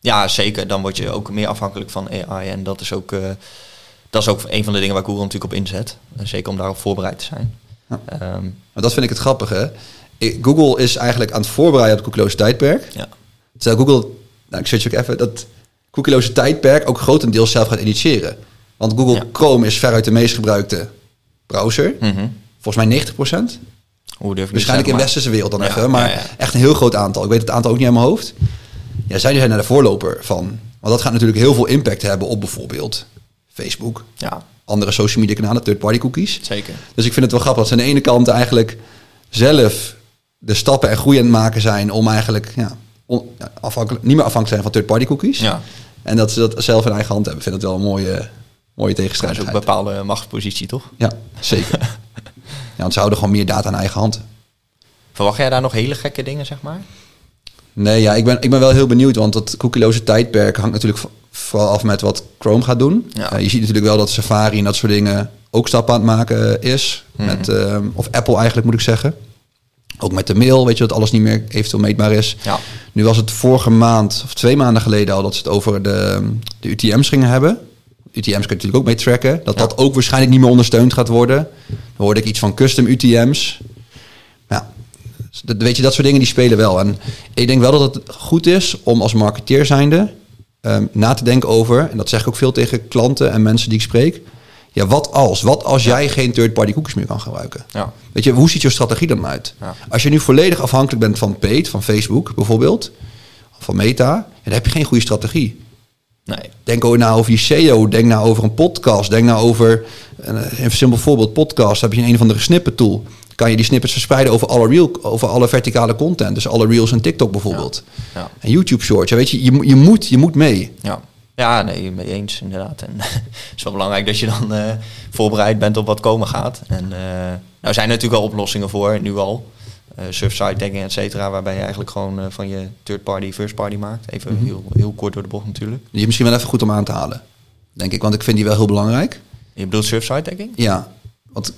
ja, zeker. Dan word je ook meer afhankelijk van AI. En dat is ook, eh, dat is ook een van de dingen waar Google natuurlijk op inzet. Zeker om daarop voorbereid te zijn. Ja. Ehm, Maar dat vind ik het grappige. Google is eigenlijk aan het voorbereiden op het cookieloze tijdperk. ja. Terwijl Google, nou ik switch ook even, dat cookieloze tijdperk ook grotendeels zelf gaat initiëren. Want Google Ja. Chrome is veruit de meest gebruikte browser. Mhm. Volgens mij 90%. Hoe durf ik Waarschijnlijk in de westerse wereld dan Ja, even. Maar ja, echt een heel groot aantal. Ik weet het aantal ook niet aan mijn hoofd. Ja, zij zijn daar de voorloper van. Want dat gaat natuurlijk heel veel impact hebben op bijvoorbeeld Facebook. Ja, Andere social media kanalen, third-party cookies. zeker. Dus ik vind het wel grappig dat ze aan de ene kant eigenlijk zelf de stappen en groei aan het maken zijn om eigenlijk ja, on- afhankelijk, niet meer afhankelijk zijn van third-party cookies. Ja, En dat ze dat zelf in eigen hand hebben. Ik vind dat wel een mooie, mooie dat is ook een tegenstrijdigheid. bepaalde machtspositie, toch? Ja, zeker. ja, want ze houden gewoon meer data in eigen hand. Verwacht jij daar nog hele gekke dingen, zeg maar? Nee, ja, ik ben, ik ben wel heel benieuwd, want dat cookieloze tijdperk hangt natuurlijk vooral af met wat Chrome gaat doen. Ja. Eh, je ziet natuurlijk wel dat Safari en dat soort dingen ook stappen aan het maken is. Mhm. Met, ehm, of Apple eigenlijk moet ik zeggen. Ook met de mail, weet je dat alles niet meer eventueel meetbaar is. Ja. Nu was het vorige maand, of twee maanden geleden al, dat ze het over de, de UTM's gingen hebben. UTM's kun je natuurlijk ook mee tracken. Dat Ja. dat ook waarschijnlijk niet meer ondersteund gaat worden. Dan hoorde ik iets van custom UTM's. Ja, dat- weet je, dat soort dingen die spelen wel. En ik denk wel dat het goed is om als marketeer zijnde ehm, na te denken over, en dat zeg ik ook veel tegen klanten en mensen die ik spreek. Ja, wat als? Wat als jij geen third-party cookies meer kan gebruiken? Ja. Weet je, hoe ziet je strategie dan uit? Ja. Als je nu volledig afhankelijk bent van paid, van Facebook bijvoorbeeld, of van Meta, ja, dan heb je geen goede strategie. Nee. Denk ook nou over je SEO, denk nou over een podcast, denk nou over, een, een simpel voorbeeld, podcast, heb je een of andere snippet tool. Kan je die snippets verspreiden over alle, reel, over alle verticale content, dus alle reels en TikTok bijvoorbeeld. Ja. En YouTube Shorts, ja, weet je, je, moet- je, moet, je moet mee. Ja. Ja, nee, mee eens inderdaad. En het is wel belangrijk dat je dan eh, voorbereid bent op wat komen gaat. En eh nou zijn er natuurlijk wel oplossingen voor, nu al. Eh Surfside tagging, et cetera, waarbij je eigenlijk gewoon van je third party, first party maakt. Even Mhm. heel, heel kort door de bocht natuurlijk. Die is misschien wel even goed om aan te halen, denk ik, want ik vind die wel heel belangrijk. Je bedoelt Surfside tagging? Ja, want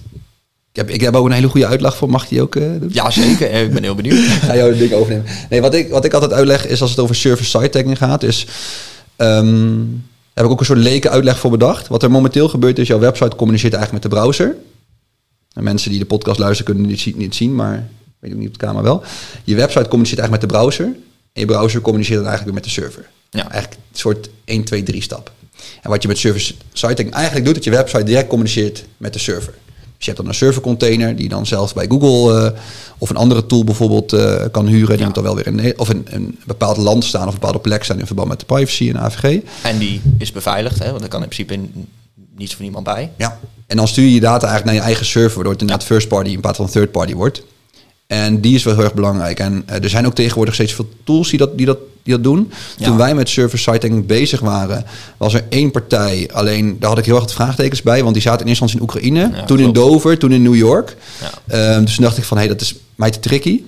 ik heb, ik heb ook een hele goede uitleg voor, mag die ook eh, doen? Ja, zeker. Ik ben heel benieuwd. ga jou het ding overnemen. Nee, wat ik, wat ik altijd uitleg is als het over server-side tagging gaat, is. Ehm, heb ik ook een soort leken uitleg voor bedacht. Wat er momenteel gebeurt is, jouw website communiceert eigenlijk met de browser. En mensen die de podcast luisteren kunnen dit niet zien, maar weet ik niet op de camera wel. Je website communiceert eigenlijk met de browser. En je browser communiceert dan eigenlijk weer met de server. Ja. Eigenlijk een soort 1, 2, 3 stap. En wat je met server-side tagging eigenlijk doet, dat je website direct communiceert met de server. Dus je hebt dan een servercontainer die dan zelf bij Google eh, of een andere tool bijvoorbeeld eh, kan huren. Die Ja. moet dan wel weer in, of in een bepaald land staan of een bepaalde plek staan in verband met de privacy en AVG. En die is beveiligd, hè, want er kan in principe niets van iemand bij. Ja. En dan stuur je je data eigenlijk naar je eigen server, waardoor het inderdaad first party in plaats van third party wordt. En die is wel heel erg belangrijk. En eh, er zijn ook tegenwoordig steeds veel tools die dat, die dat, die dat doen. Ja. Toen wij met server siting bezig waren, was er één partij. Alleen daar had ik heel erg wat vraagtekens bij, want die zaten in eerste instantie in Oekraïne, Ja, toen in. Dover, toen in New York. Ja. Ehm, dus toen dacht ik van, hé, dat is mij te tricky.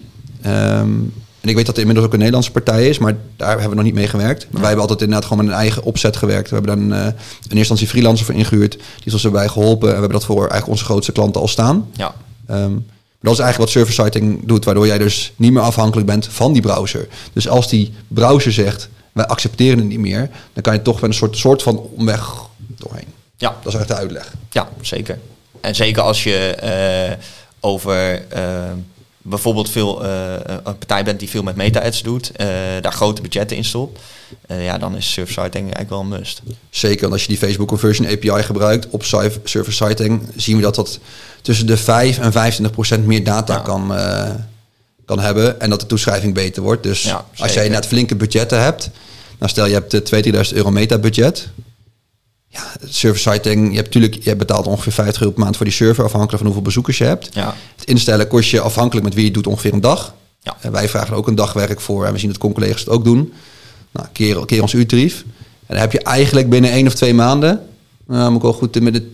Ehm, en ik weet dat er inmiddels ook een Nederlandse partij is, maar daar hebben we nog niet mee gewerkt. Maar wij hebben altijd inderdaad gewoon met een eigen opzet gewerkt. We hebben dan eh, in eerste instantie freelancer voor ingehuurd. Die is ons erbij geholpen. En we hebben dat voor eigenlijk onze grootste klanten al staan. Ja, Ehm, dat is eigenlijk wat server siting doet, waardoor jij dus niet meer afhankelijk bent van die browser. Dus als die browser zegt, wij accepteren het niet meer, dan kan je toch wel een soort, soort van omweg doorheen. ja, Dat is echt de uitleg. ja, zeker. En zeker als je eh, over eh, bijvoorbeeld veel, eh, een partij bent die veel met meta-ads doet, eh, daar grote budgetten in stopt, eh, ja, dan is server-side denk ik eigenlijk wel een must. Zeker, als je die Facebook Conversion API gebruikt op si- server siting, zien we dat dat tussen de 5 en 25 procent meer data Ja. kan, kan hebben en dat de toeschrijving beter wordt. Dus Ja, als jij net flinke budgetten hebt, nou stel je hebt eh, 2.000, 3.000 euro meta budget. Ja, server siting, je hebt natuurlijk, je betaalt ongeveer 50 euro per maand voor die server, afhankelijk van hoeveel bezoekers je hebt. Ja, Het instellen kost je afhankelijk met wie je doet ongeveer een dag. Ja. En wij vragen ook een dagwerk voor en we zien dat collega's het ook doen. Nou, keer, keer ons uurtarief. En dan heb je eigenlijk binnen één of twee maanden, nou, moet ik wel goed met het,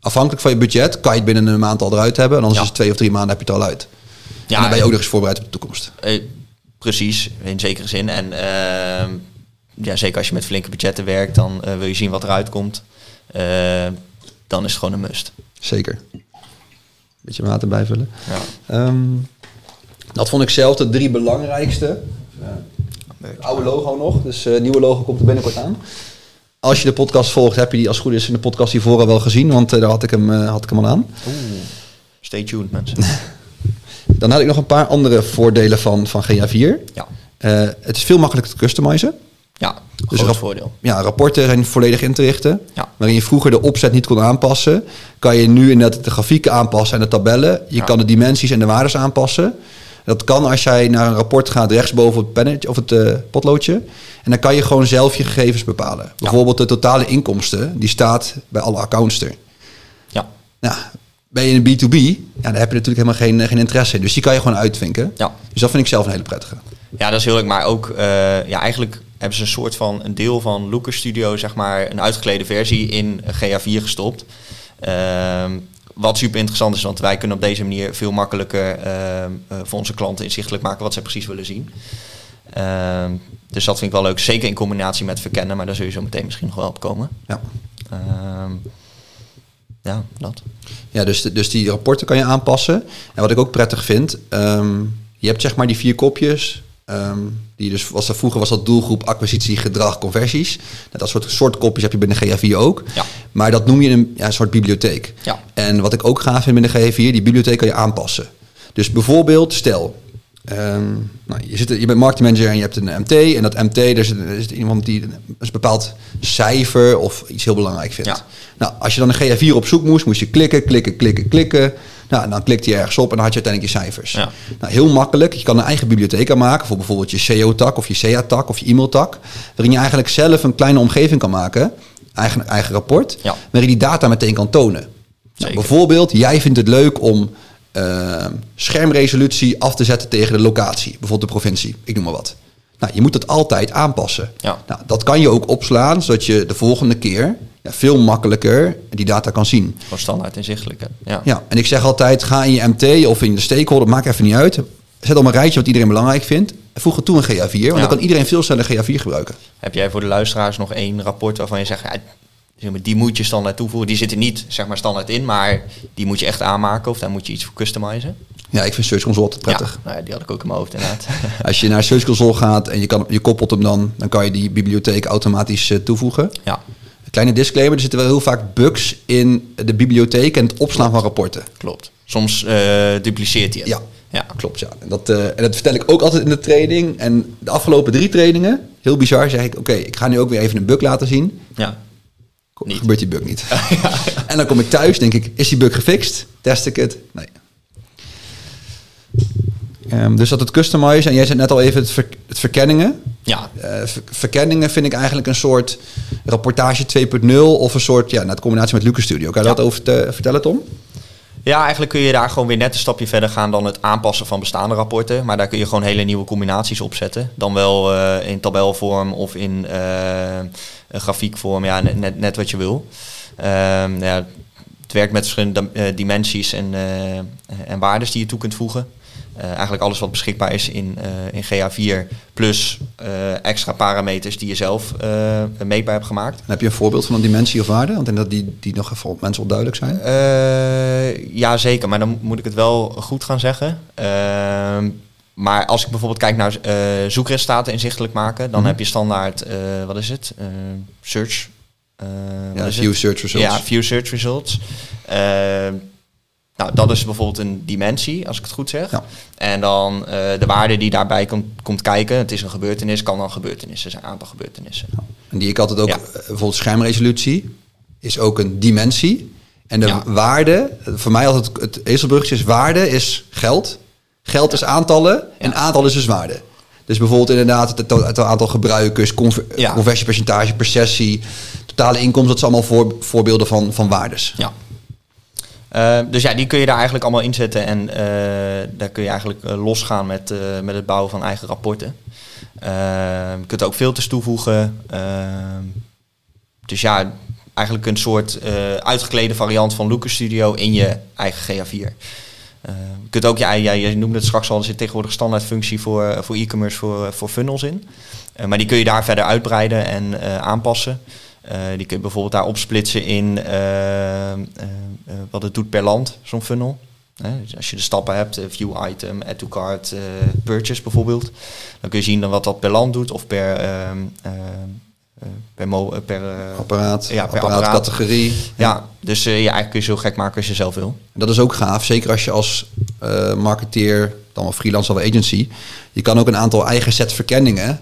afhankelijk van je budget, kan je het binnen een maand al eruit hebben. En anders Ja. is het twee of drie maanden heb je het al uit. ja en dan ben je ook nog eens voorbereid op de toekomst. Eh, precies, in zekere zin. En ehm, ja, zeker als je met flinke budgetten werkt, dan eh, wil je zien wat eruit komt. Eh, dan is het gewoon een must. Zeker. Beetje water bijvullen. Ja. Ehm, dat vond ik zelf de drie belangrijkste. Het oude logo nog, dus het nieuwe logo komt er binnenkort aan. Als je de podcast volgt, heb je die als het goed is in de podcast hiervoor al wel gezien, want eh, daar had ik hem, eh, had ik hem al aan. Oeh, stay tuned mensen. Dan had ik nog een paar andere voordelen van, van GA4. ja, Eh, het is veel makkelijker te customizen. Ja Dus groot voordeel. Ja, rapporten zijn volledig in te richten. Ja. Waarin je vroeger de opzet niet kon aanpassen, kan je nu inderdaad de grafieken aanpassen en de tabellen. Je Ja. kan de dimensies en de waardes aanpassen. Dat kan als jij naar een rapport gaat rechtsboven het pennetje of het eh, potloodje. En dan kan je gewoon zelf je gegevens bepalen. Bijvoorbeeld de totale inkomsten, die staat bij alle accounts er. Ja, Nou, ben je in een B2B, ja, daar heb je natuurlijk helemaal geen, geen interesse in. Dus die kan je gewoon uitvinken. ja. Dus dat vind ik zelf een hele prettige. Ja, dat is heel leuk. Maar ook, eh, ja, eigenlijk hebben ze een soort van een deel van Lucas Studio, zeg maar, een uitgeklede versie in GA4 gestopt. Ehm, wat super interessant is, want wij kunnen op deze manier veel makkelijker ehm, eh, voor onze klanten inzichtelijk maken wat zij precies willen zien. Ehm, dus dat vind ik wel leuk. Zeker in combinatie met verkennen, maar daar zul je zo meteen misschien nog wel op komen. Ja. Ja, dat. Ja, dus, de- dus die rapporten kan je aanpassen. En wat ik ook prettig vind, je hebt zeg maar die vier kopjes. Ehm, die dus was er vroeger was dat doelgroep, acquisitie, gedrag, conversies. Nou, dat soort, soort kopjes heb je binnen GA4 ook. Ja. Maar dat noem je een, ja, een soort bibliotheek. Ja. En wat ik ook gaaf vind binnen GA4, die bibliotheek kan je aanpassen. Dus bijvoorbeeld, stel, ehm, nou, je, zit, je bent marketingmanager en je hebt een MT. En dat MT, daar zit, er zit iemand die een bepaald cijfer of iets heel belangrijk vindt. Ja. Nou, als je dan een GA4 op zoek moest, moest je klikken, klikken, klikken, klikken. Nou, en dan klikte je ergens op en dan had je uiteindelijk je cijfers. Ja. Nou, heel makkelijk. Je kan een eigen bibliotheek aanmaken voor bijvoorbeeld je SEO-tak of je SEA-tak of je e-mailtak. Waarin je eigenlijk zelf een kleine omgeving kan maken, eigen, eigen rapport, Ja. waarin je die data meteen kan tonen. Nou, bijvoorbeeld, jij vindt het leuk om eh, schermresolutie af te zetten tegen de locatie, bijvoorbeeld de provincie, ik noem maar wat. Nou, je moet dat altijd aanpassen. Ja. Nou, dat kan je ook opslaan, zodat je de volgende keer ja, veel makkelijker die data kan zien. Gewoon standaard inzichtelijk. hè. Ja. Ja, en ik zeg altijd, ga in je MT of in de stakeholder, maakt even niet uit. Zet op een rijtje wat iedereen belangrijk vindt. En voeg het toe in GA4, want Ja. dan kan iedereen veel sneller GA4 gebruiken. Heb jij voor de luisteraars nog één rapport waarvan je zegt, ja, zeg maar, die moet je standaard toevoegen. Die zitten niet zeg maar, standaard in, maar die moet je echt aanmaken of daar moet je iets voor customizen. Ja, ik vind Search Console altijd prettig. Ja, nou ja, die had ik ook in mijn hoofd inderdaad. Als je naar Search Console gaat en je, kan, je koppelt hem dan, dan kan je die bibliotheek automatisch eh, toevoegen. ja, Een kleine disclaimer, er zitten wel heel vaak bugs in de bibliotheek en het opslaan van rapporten. klopt. Soms eh, dupliceert hij het. Ja. ja. Klopt, ja. En dat, eh, en dat vertel ik ook altijd in de training. En de afgelopen drie trainingen, heel bizar, zeg ik... oké, ik ga nu ook weer even een bug laten zien. ja. Niet. Gebeurt die bug niet. En dan kom ik thuis, denk ik, is die bug gefixt? Test ik het? Nee. Ehm, dus dat het customizen, en jij zei net al even het, ver- het verkenningen. Ja, Eh, ver- verkenningen vind ik eigenlijk een soort rapportage 2.0 of een soort, ja, net combinatie met Lucas Studio. Kan je Ja. dat over te, vertellen, Tom? Ja, eigenlijk kun je daar gewoon weer net een stapje verder gaan dan het aanpassen van bestaande rapporten. Maar daar kun je gewoon hele nieuwe combinaties op zetten. Dan wel eh, in tabelvorm of in eh, grafiekvorm, ja, net, wat je wil. Ehm, ja, het werkt met verschillende eh, dimensies en, en waardes die je toe kunt voegen. Eh, eigenlijk alles wat beschikbaar is in, eh, in GA4 plus eh, extra parameters die je zelf meetbaar hebt gemaakt. En heb je een voorbeeld van een dimensie of waarde? Want ik denk dat die, die nog even voor mensen onduidelijk zijn. Ja, zeker. Maar dan moet ik het wel goed gaan zeggen. Ehm, maar als ik bijvoorbeeld kijk naar zoekresultaten inzichtelijk maken, dan Mhm. heb je standaard, wat is het? Search. Ja, view het? search results. Ja, view search results. Nou, dat is bijvoorbeeld een dimensie, als ik het goed zeg. Ja. En dan eh, de waarde die daarbij komt, komt kijken. Het is een gebeurtenis, kan dan gebeurtenissen zijn, een aantal gebeurtenissen. En die ik altijd ook, Ja. eh, bijvoorbeeld schermresolutie, is ook een dimensie. En de Ja. waarde, voor mij altijd het ezelbruggetje is waarde is geld. Geld is aantallen en Ja. aantal is dus waarde. Dus bijvoorbeeld inderdaad het, het aantal gebruikers, conver- Ja. conversiepercentage per sessie, totale inkomsten, dat zijn allemaal voor, voorbeelden van, van waardes. Ja. Eh, dus ja, die kun je daar eigenlijk allemaal inzetten en eh, daar kun je eigenlijk eh, losgaan met, eh, met het bouwen van eigen rapporten. Eh, je kunt ook filters toevoegen. Eh, dus ja, eigenlijk een soort uitgeklede variant van Lucas Studio in je eigen GA4. Eh, je kunt ook, ja, ja, noemde het straks al, er zit tegenwoordig standaard functie voor, voor e-commerce voor, voor funnels in. Maar die kun je daar verder uitbreiden en aanpassen. Eh, die kun je bijvoorbeeld daar opsplitsen in eh, eh, wat het doet per land, zo'n funnel. Dus als je de stappen hebt, view item, add to cart, purchase bijvoorbeeld. Dan kun je zien dan wat dat per land doet of per, per, mo- per Apparaat, Ja, per apparaatcategorie. ja, dus ja, eigenlijk kun je zo gek maken als je zelf wil. En dat is ook gaaf, zeker als je als marketeer, dan wel freelancer of agency, je kan ook een aantal eigen set verkenningen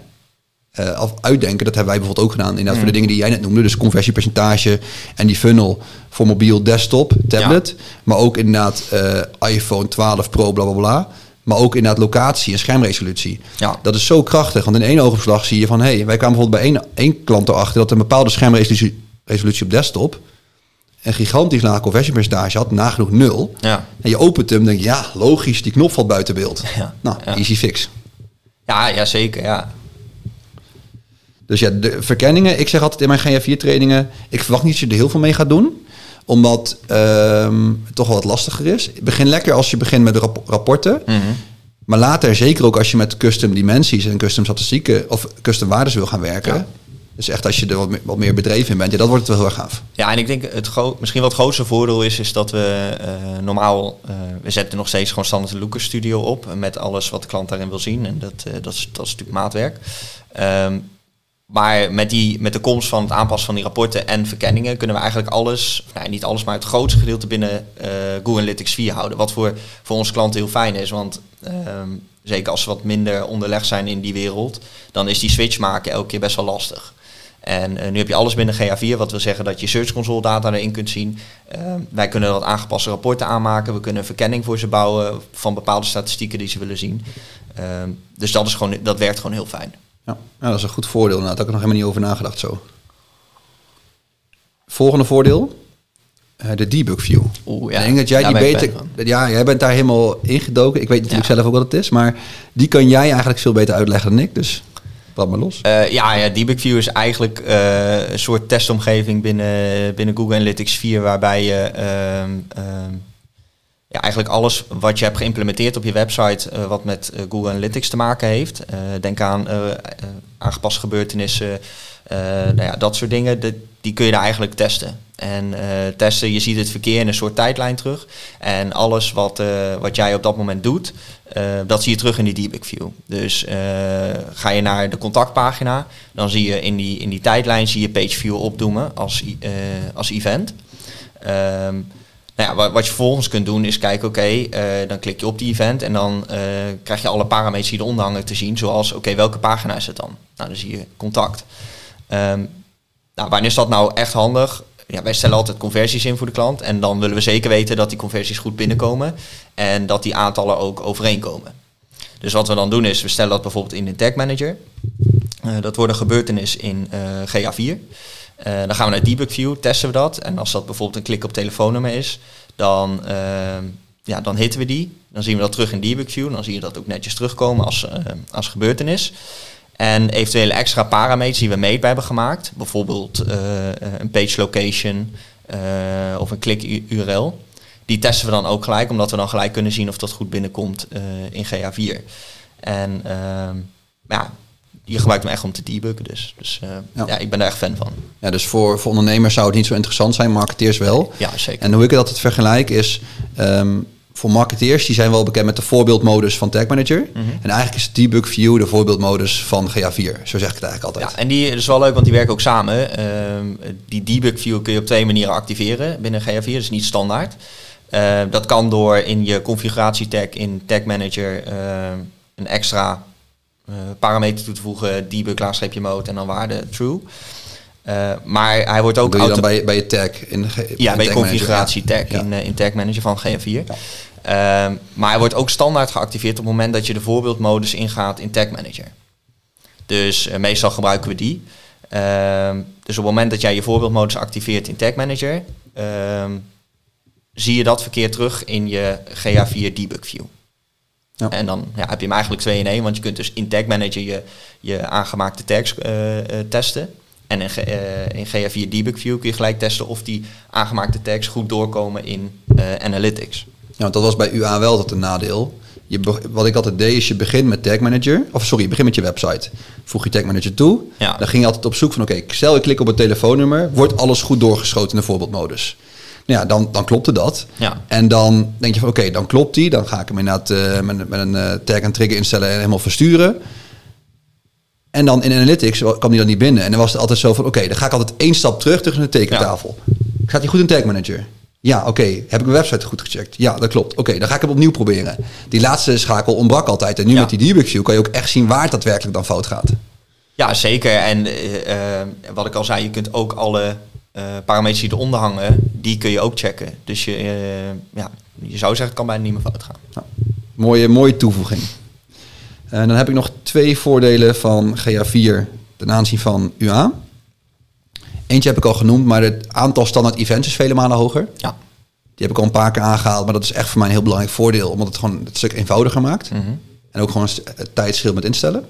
af uitdenken. Dat hebben wij bijvoorbeeld ook gedaan. Inderdaad, voor de dingen die jij net noemde, dus conversiepercentage en die funnel voor mobiel, desktop, tablet. Maar ook inderdaad eh, iPhone 12 Pro, bla bla bla. Maar ook inderdaad locatie en schermresolutie. Ja. Dat is zo krachtig, want in één oogopslag zie je van... hé, hey, wij kwamen bijvoorbeeld bij één, één klant erachter... dat een bepaalde schermresolutie resolutie op desktop... een gigantisch laag conversiepercentage had, nagenoeg nul. Ja. En je opent hem, denk je, ja, logisch, die knop valt buiten beeld. Ja. Nou, Ja. easy fix. Ja, ja, zeker. Ja. Dus ja, de verkenningen, ik zeg altijd in mijn GA4-trainingen... ik verwacht niet dat je er heel veel mee gaat doen... omdat ehm, het toch wel wat lastiger is. Begin lekker als je begint met rap- rapporten. Mhm. Maar later, zeker ook als je met custom dimensies en custom statistieken of custom waardes wil gaan werken. Ja. Dus echt als je er wat meer, wat meer bedreven in bent, ja, dat wordt het wel heel erg gaaf. Ja, en ik denk het misschien wat het grootste voordeel is, is dat we eh, normaal, eh, we zetten nog steeds gewoon standaard de Lucas Studio op met alles wat de klant daarin wil zien. En dat, eh, dat, is, dat is natuurlijk maatwerk. Ehm, maar met, die, met de komst van het aanpassen van die rapporten en verkenningen kunnen we eigenlijk alles, nou, niet alles, maar het grootste gedeelte binnen eh, Google Analytics 4 houden. Wat voor, voor onze klanten heel fijn is, want ehm, zeker als ze wat minder onderlegd zijn in die wereld, dan is die switch maken elke keer best wel lastig. En eh, nu heb je alles binnen GA4, wat wil zeggen dat je Search Console data erin kunt zien. Ehm, wij kunnen wat aangepaste rapporten aanmaken. We kunnen een verkenning voor ze bouwen van bepaalde statistieken die ze willen zien. Ehm, dus dat, is gewoon, dat werkt gewoon heel fijn. Ja, ja, dat is een goed voordeel. Nou, daar heb ik nog helemaal niet over nagedacht zo. Volgende voordeel. Eh, de debug view. Oeh, Ik denk dat jij die beter... Ja, jij bent daar helemaal ingedoken. Ik weet natuurlijk Ja. zelf ook wat het is. Maar die kan jij eigenlijk veel beter uitleggen dan ik. Dus wat maar los. Eh, ja, ja, Debug View is eigenlijk eh, een soort testomgeving binnen, binnen Google Analytics 4, waarbij je ehm, ehm, ja, eigenlijk alles wat je hebt geïmplementeerd op je website, eh, wat met eh, Google Analytics te maken heeft. eh, denk aan aangepaste gebeurtenissen, nou ja, dat soort dingen. Die kun je daar eigenlijk testen. En testen, je ziet het verkeer in een soort tijdlijn terug. En alles wat, wat jij op dat moment doet, dat zie je terug in die debug view. Dus ga je naar de contactpagina, dan zie je in die, in die tijdlijn zie je page view opdoemen als, als event. Ehm, nou ja, wat, je vervolgens kunt doen is kijken, oké, eh, dan klik je op die event en dan eh, krijg je alle parameters die eronder hangen te zien, zoals, oké, welke pagina is het dan? Nou, dan zie je contact. Ehm, nou, wanneer is dat nou echt handig? Ja, wij stellen altijd conversies in voor de klant en dan willen we zeker weten dat die conversies goed binnenkomen en dat die aantallen ook overeenkomen. Dus wat we dan doen is, we stellen dat bijvoorbeeld in de tag manager. Eh, dat wordt een gebeurtenis in eh, GA4. Eh, dan gaan we naar debug view, testen we dat. En als dat bijvoorbeeld een klik op telefoonnummer is, dan, ehm, ja, dan hitten we die. Dan zien we dat terug in debug view. Dan zie je dat ook netjes terugkomen als, eh, als gebeurtenis. En eventuele extra parameters die we meetbaar hebben gemaakt, bijvoorbeeld eh, een page location eh, of een klik URL, die testen we dan ook gelijk, omdat we dan gelijk kunnen zien of dat goed binnenkomt in GA4. En ehm, ja, je gebruikt hem echt om te debuggen dus. Dus eh, Ja. ja. ik ben daar echt fan van. Ja, dus voor, voor ondernemers zou het niet zo interessant zijn, marketeers wel. Ja, zeker. En hoe ik het altijd vergelijk is, ehm, voor marketeers, die zijn wel bekend met de voorbeeldmodus van Tag Manager. Mhm. En eigenlijk is debug view de voorbeeldmodus van GA4. Zo zeg ik het eigenlijk altijd. Ja, en die is wel leuk, want die werken ook samen. Ehm, die debug view kun je op twee manieren activeren binnen GA4, dus niet standaard. Eh, dat kan door in je configuratietag in Tag Manager ehm, een extra parameter toe te voegen, debug laagstreepje mode en dan waarde true. Eh, maar hij wordt ook Doe je dan bij, bij je tag in de Ja, bij je Manager? configuratie tag Ja. in, eh, in Tag Manager van GA4. Ehm, maar hij wordt ook standaard geactiveerd op het moment dat je de voorbeeldmodus ingaat in Tag Manager. Dus eh, meestal gebruiken we die. Ehm, dus op het moment dat jij je voorbeeldmodus activeert in Tag Manager, ehm, zie je dat verkeer terug in je GA4 debug view. Ja. En dan ja, heb je hem eigenlijk twee in één, want je kunt dus in Tag Manager je, je aangemaakte tags eh, eh, testen. En in, eh, in GA4 Debug View kun je gelijk testen of die aangemaakte tags goed doorkomen in Analytics. Ja, want dat was bij UA wel dat een nadeel. Je, wat ik altijd deed is je begint met Tag Manager. Of sorry, je begint met je website. Voeg je Tag Manager toe. Ja. Dan ging je altijd op zoek van oké, stel ik klik op het telefoonnummer. Wordt alles goed doorgeschoten in de voorbeeldmodus. Nou ja, dan, dan klopte dat. Ja. En dan denk je van oké, dan klopt die. Dan ga ik hem inderdaad eh, met, met een eh, tag en trigger instellen en helemaal versturen. En dan in Analytics kwam die dan niet binnen. En dan was het altijd zo van oké, dan ga ik altijd één stap terug terug naar de tekentafel. Gaat die goed in Tag Manager? Ja, oké. Heb ik mijn website goed gecheckt? Ja, dat klopt. Oké, dan ga ik hem opnieuw proberen. Die laatste schakel ontbrak altijd. En nu Ja. met die debug view kan je ook echt zien waar het daadwerkelijk dan fout gaat. Ja, zeker. En eh, wat ik al zei, je kunt ook alle parameters die eronder hangen, die kun je ook checken. Dus je, eh, ja, je zou zeggen, het kan bijna niet meer fout gaan. Mooie, mooie toevoeging. En dan heb ik nog twee voordelen van GA4 ten aanzien van UA. Eentje heb ik al genoemd, maar het aantal standaard events is vele malen hoger. Ja. Die heb ik al een paar keer aangehaald, maar dat is echt voor mij een heel belangrijk voordeel, omdat het gewoon het stuk eenvoudiger maakt. Mhm. En ook gewoon het tijdschil met instellen.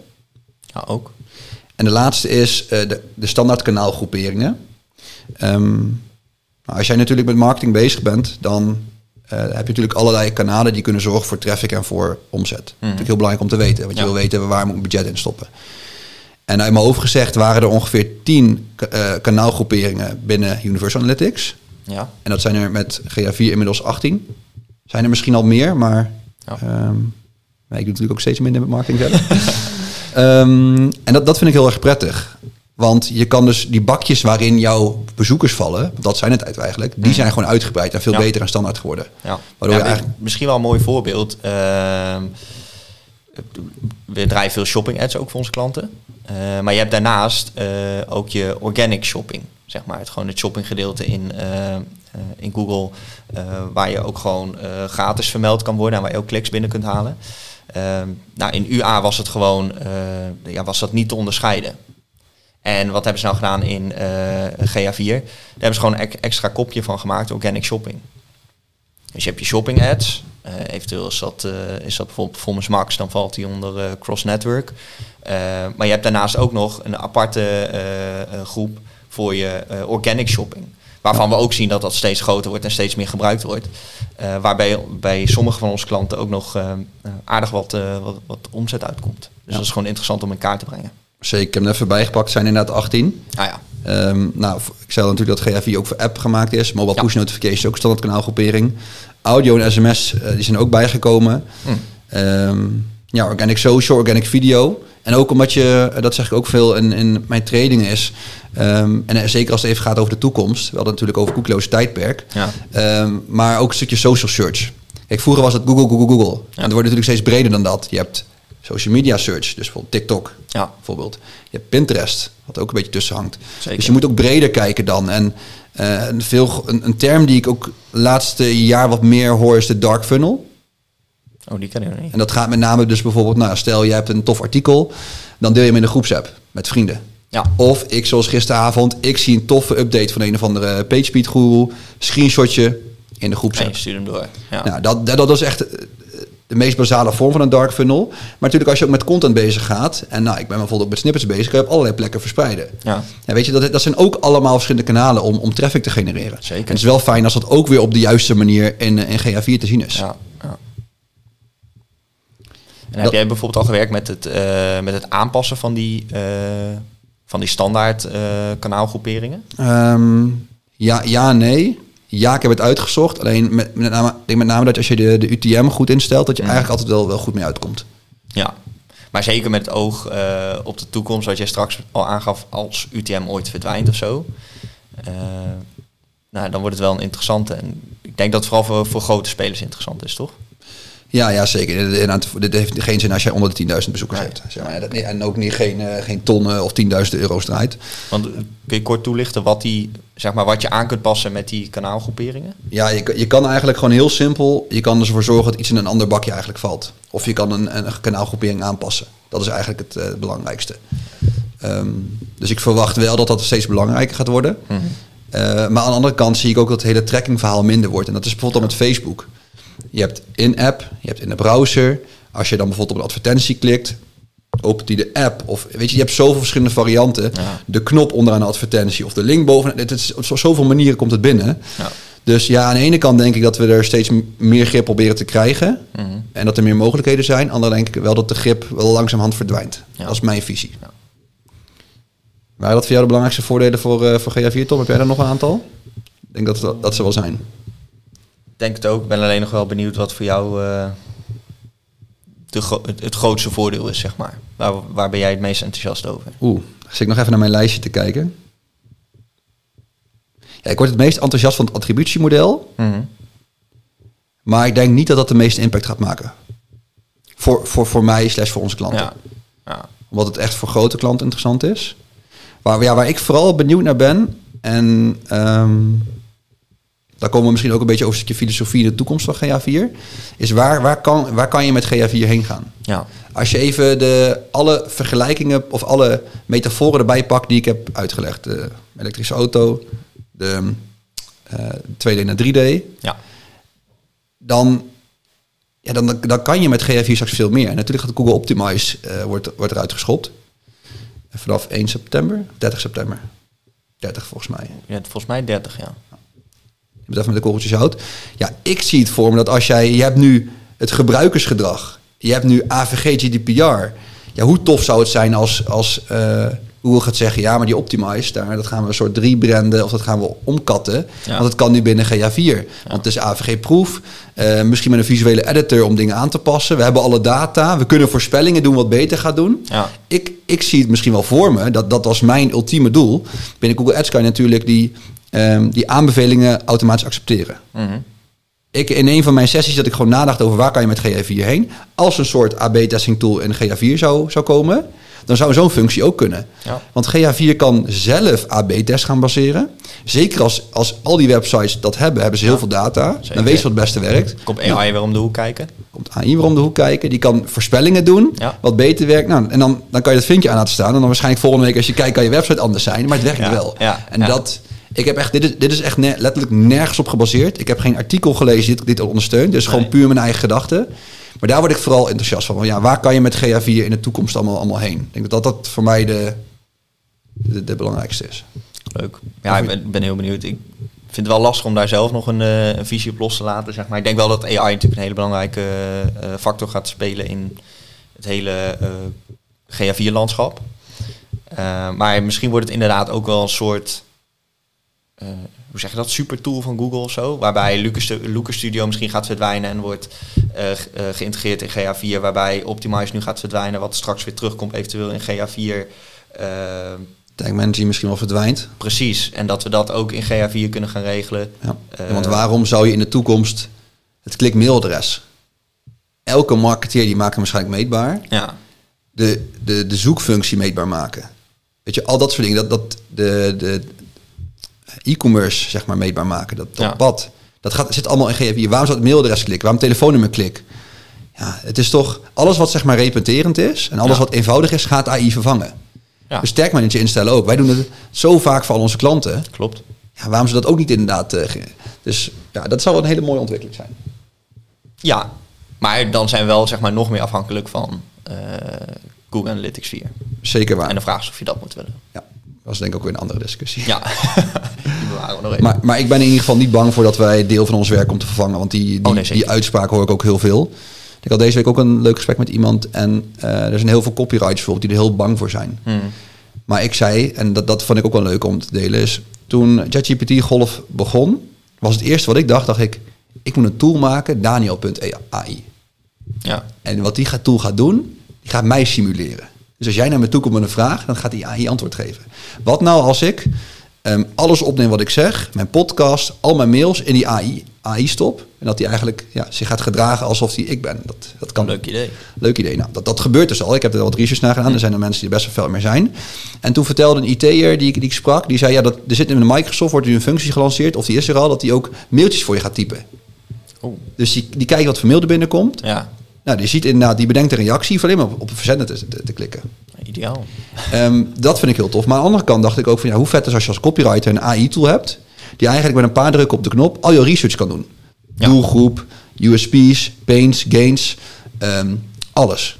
ja, ook. En de laatste is eh, de, de standaard kanaalgroeperingen. Ehm, nou, als jij natuurlijk met marketing bezig bent, dan eh, heb je natuurlijk allerlei kanalen die kunnen zorgen voor traffic en voor omzet. Dat is natuurlijk heel belangrijk om te weten, want je wil weten waar moet ik budget in stoppen. En uit mijn hoofd gezegd waren er ongeveer 10 ka- eh, kanaalgroeperingen binnen Universal Analytics. Ja. En dat zijn er met GA4 inmiddels 18. Zijn er misschien al meer, maar Ja. ehm, ik doe natuurlijk ook steeds minder met marketing. Ehm, en dat, dat vind ik heel erg prettig. Want je kan dus die bakjes waarin jouw bezoekers vallen, dat zijn het eigenlijk, die zijn gewoon uitgebreid en veel Mhm. Ja. beter en standaard geworden. Ja. Waardoor Ja, je eigenlijk- Misschien wel een mooi voorbeeld. Ehm, we draaien veel shopping ads ook voor onze klanten. Eh, maar je hebt daarnaast eh, ook je organic shopping. Zeg maar, het, gewoon het shoppinggedeelte in, eh, in Google. waar je ook gewoon gratis vermeld kan worden en waar je ook kliks binnen kunt halen. Ehm, nou, in UA was het gewoon, ja, was dat niet te onderscheiden. En wat hebben ze nou gedaan in eh, GA4? Daar hebben ze gewoon een ex- extra kopje van gemaakt, organic shopping. Dus je hebt je shopping ads. Eh, eventueel is dat, eh, is dat bijvoorbeeld Performance Max, dan valt die onder Cross Network. Maar je hebt daarnaast ook nog een aparte groep voor je organic shopping. Waarvan we ook zien dat dat steeds groter wordt en steeds meer gebruikt wordt. Waarbij bij sommige van onze klanten ook nog aardig wat, wat, wat omzet uitkomt. Dus Ja. dat is gewoon interessant om in kaart te brengen. Zeker, ik heb hem even bijgepakt, zijn inderdaad 18. Ah ja, Ehm, nou, ik zei natuurlijk dat GA4 ook voor app gemaakt is. Mobile Ja. push notifications, ook standaard kanaalgroepering. Audio en sms, eh, die zijn ook bijgekomen. Hm. Ehm, ja, organic social, organic video. En ook omdat je, eh, dat zeg ik ook veel in, in mijn trainingen is... ehm, en eh, zeker als het even gaat over de toekomst. We hadden het natuurlijk over koekloos tijdperk. Ja. Maar ook een stukje social search. Kijk, vroeger was het Google, Google, Google. En het wordt natuurlijk steeds breder dan dat. Je hebt social media search, dus bijvoorbeeld TikTok ja. bijvoorbeeld. Je hebt Pinterest, wat ook een beetje tussen hangt. Zeker. Dus je moet ook breder kijken dan. En eh, een, veel, een, een term die ik ook laatste jaar wat meer hoor is de dark funnel. Oh, die ken ik niet. En dat gaat met name dus bijvoorbeeld, nou, stel je hebt een tof artikel, dan deel je hem in een groepsapp met vrienden. Ja. Of ik, zoals gisteravond, ik zie een toffe update van een of andere PageSpeed guru, screenshotje in de groepsapp. Nee, stuur hem door. Ja. Nou, dat, dat, dat is echt de meest basale vorm van een dark funnel. Maar natuurlijk als je ook met content bezig gaat, en nou, ik ben bijvoorbeeld ook met snippets bezig, kan je op allerlei plekken verspreiden. Ja. Ja, weet je, dat, dat zijn ook allemaal verschillende kanalen om, om traffic te genereren. Zeker. En het is wel fijn als dat ook weer op de juiste manier in, in GA4 te zien is. Ja, ja. En heb jij bijvoorbeeld al gewerkt met het, eh, met het aanpassen van die, eh, van die standaard eh, kanaalgroeperingen? Ehm, ja, ja, nee. Ja, ik heb het uitgezocht. Alleen met, met, name, ik denk met name dat als je de, de UTM goed instelt, dat je Mhm. eigenlijk altijd wel, wel goed mee uitkomt. Ja. Maar zeker met het oog eh, op de toekomst, wat jij straks al aangaf, als UTM ooit verdwijnt of zo. eh, nou, dan wordt het wel een interessante. En ik denk dat het vooral voor, voor grote spelers interessant is, toch? Ja, ja zeker. Dit heeft geen zin als jij onder de 10.000 bezoekers Nee. hebt. Zeg maar. En ook niet geen, eh, geen tonnen of 10.000 euro's draait. Want eh, kun je kort toelichten wat, die, zeg maar, wat je aan kunt passen met die kanaalgroeperingen? Ja, je, kan- je kan eigenlijk gewoon heel simpel, je kan ervoor zorgen dat iets in een ander bakje eigenlijk valt. Of je kan een, een kanaalgroepering aanpassen. Dat is eigenlijk het eh, belangrijkste. Ehm, dus ik verwacht wel dat dat steeds belangrijker gaat worden. Mhm. Maar aan de andere kant zie ik ook dat het hele trackingverhaal minder wordt. En dat is bijvoorbeeld al met Facebook. Je hebt in-app, je hebt in de browser. Als je dan bijvoorbeeld op een advertentie klikt, opent die de app. Of weet je, je hebt zoveel verschillende varianten. Ja. De knop onderaan de advertentie of de link boven. Het is, op zo- zoveel manieren komt het binnen. Ja. Dus ja, aan de ene kant denk ik dat we er steeds meer grip proberen te krijgen. Mhm. En dat er meer mogelijkheden zijn. Andere denk ik wel dat de grip wel langzamerhand verdwijnt. Ja. Dat is mijn visie. Ja. Waren dat voor jou de belangrijkste voordelen voor, eh voor GA4, Tom? Heb jij er nog een aantal? Ik denk dat, dat, dat ze wel zijn. Denk het ook. Ik ben alleen nog wel benieuwd wat voor jou eh, de gro- het, grootste voordeel is, zeg maar. Waar, waar ben jij het meest enthousiast over? Oeh, zit ik nog even naar mijn lijstje te kijken. Ja, ik word het meest enthousiast van het attributiemodel. Mhm. Maar ik denk niet dat dat de meeste impact gaat maken. Voor, voor, voor mij slash voor onze klanten. Ja. ja. Omdat het echt voor grote klanten interessant is. Waar, ja, waar ik vooral benieuwd naar ben. En ehm, daar komen we misschien ook een beetje over een stukje filosofie in de toekomst van GA4. Is waar, waar, kan, waar kan je met GA4 heen gaan? Ja. Als je even de, alle vergelijkingen of alle metaforen erbij pakt die ik heb uitgelegd. De elektrische auto, de eh 2D naar 3D. Ja. Dan, ja, dan, dan kan je met GA4 straks veel meer. En natuurlijk gaat Google Optimize eh, wordt, wordt eruit geschopt. Vanaf 1 september, 30 september. 30 volgens mij. Ja, volgens mij 30, ja. Even met de korreltjes zout. Ja, ik zie het voor me dat als jij... Je hebt nu het gebruikersgedrag. Je hebt nu AVG GDPR. Ja, hoe tof zou het zijn als... als uh, Google gaat zeggen, ja, maar die Optimize, daar, dat gaan we een soort drie branden of dat gaan we omkatten. Ja. Want het kan nu binnen GA4. Want het is AVG-proef. Uh, misschien met een visuele editor om dingen aan te passen. We hebben alle data. We kunnen voorspellingen doen wat beter gaat doen. Ja. Ik, ik zie het misschien wel voor me. Dat, dat was mijn ultieme doel. Binnen Google Ads kan je natuurlijk die, um, die aanbevelingen automatisch accepteren. Mm -hmm. Ik, in een van mijn sessies dat ik gewoon nadacht over waar kan je met GA4 heen. Als een soort AB-testing tool in GA4 zou, zou komen dan zou zo'n functie ook kunnen. Ja. Want GA4 kan zelf AB-test gaan baseren. Zeker als, als al die websites dat hebben, hebben ze heel veel data. Zeker. Dan weet je wat het beste werkt. Komt AI weer om de hoek kijken. Komt AI weer om de hoek kijken. Die kan voorspellingen doen, Ja. wat beter werkt. Nou, en dan, dan kan je dat vinkje aan laten staan. En dan waarschijnlijk volgende week als je kijkt, kan je website anders zijn. Maar het werkt wel. En dat... Ik heb echt, dit is, dit is echt ne- letterlijk nergens op gebaseerd. Ik heb geen artikel gelezen dit, dit ondersteunt. Dus gewoon puur mijn eigen gedachten. Maar daar word ik vooral enthousiast van. Want ja, waar kan je met GA4 in de toekomst allemaal, allemaal heen? Ik denk dat dat voor mij de, de, de belangrijkste is. Leuk. Ja, ik ben, ben heel benieuwd. Ik vind het wel lastig om daar zelf nog een, eh, een visie op los te laten. Zeg maar. Ik denk wel dat AI natuurlijk een hele belangrijke eh, factor gaat spelen in het hele eh, GA4-landschap. Eh, maar misschien wordt het inderdaad ook wel een soort, eh, hoe zeg je dat, supertool van Google of zo. Waarbij Lucas, Lucas Studio misschien gaat verdwijnen en wordt eh, eh, geïntegreerd in GA4. Waarbij Optimize nu gaat verdwijnen, wat straks weer terugkomt eventueel in GA4. Eh, Tag Manager misschien wel verdwijnt. Precies, en dat we dat ook in GA4 kunnen gaan regelen. Ja. Want waarom zou je in de toekomst het klik-mailadres... Elke marketeer die maakt hem waarschijnlijk meetbaar. Ja, De, de, de zoekfunctie meetbaar maken. Weet je, al dat soort dingen. Dat, dat de, de e-commerce zeg maar meetbaar maken. Dat, dat Ja. pad. Dat gaat, zit allemaal in GA4. Waarom zou het mailadres klikken? Waarom telefoonnummer klik? Ja, het is toch... Alles wat zeg maar repeterend is... en alles Ja. wat eenvoudig is, gaat AI vervangen. Ja. Dus tag manager instellen ook. Wij doen het zo vaak voor al onze klanten. klopt. Ja, waarom zou dat ook niet inderdaad... ge- dus ja, dat zou wel een hele mooie ontwikkeling zijn. Ja, maar dan zijn we wel zeg maar, nog meer afhankelijk van eh, Google Analytics 4. Zeker waar. En de vraag is of je dat moet willen. Ja, dat is denk ik ook weer een andere discussie. Ja, die bewaren we nog even. Maar, maar ik ben in ieder geval niet bang voor dat wij deel van ons werk om te vervangen. Want die, die, Oh, nee, die uitspraak hoor ik ook heel veel. Ik had deze week ook een leuk gesprek met iemand. En eh, er zijn heel veel copywriters bijvoorbeeld die er heel bang voor zijn. Hmm. Maar ik zei, en dat, dat vond ik ook wel leuk om te delen, is toen ChatGPT Golf begon, was het eerste wat ik dacht, dacht ik, ik moet een tool maken, Daniel.ai. Ja, En wat die gaat, tool gaat doen, die gaat mij simuleren. Dus als jij naar me toe komt met een vraag, dan gaat die AI antwoord geven. Wat nou als ik ehm, alles opneem wat ik zeg, mijn podcast, al mijn mails in die AI, AI stop. En dat die eigenlijk ja, zich gaat gedragen alsof die ik ben. Dat, dat kan. leuk idee. Leuk idee. Nou, dat, dat gebeurt dus al. Ik heb er wat research naar gedaan. Er zijn er mensen die er best wel veel meer zijn. En toen vertelde een IT'er die, ik- die ik sprak, die zei, ja, dat, er zit in de Microsoft, wordt nu een functie gelanceerd, of die is er al, dat die ook mailtjes voor je gaat typen. Oeh, Dus die, die kijkt wat voor mail er binnenkomt. ja, Nou, die ziet inderdaad, die bedenkt een reactie van alleen maar op, op verzenden te, te, te klikken. ideaal. Ehm, dat vind ik heel tof. Maar aan de andere kant dacht ik ook van ja, hoe vet is als je als copywriter een AI-tool hebt, die eigenlijk met een paar drukken op de knop al je research kan doen. Ja. Doelgroep, USP's, pains, gains, ehm, alles.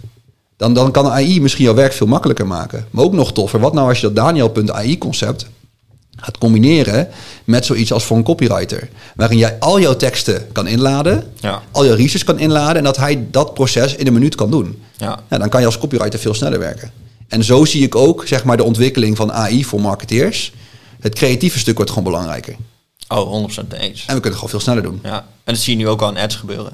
Dan, dan kan AI misschien jouw werk veel makkelijker maken. Maar ook nog toffer, wat nou als je dat Daniel.ai-concept gaat combineren met zoiets als voor een copywriter. Waarin jij al jouw teksten kan inladen, Ja. al jouw research kan inladen en dat hij dat proces in een minuut kan doen. Ja, Ja, dan kan je als copywriter veel sneller werken. En zo zie ik ook zeg maar, de ontwikkeling van AI voor marketeers. Het creatieve stuk wordt gewoon belangrijker. oh, 100% eens. En we kunnen het gewoon veel sneller doen. Ja, en dat zie je nu ook al in ads gebeuren.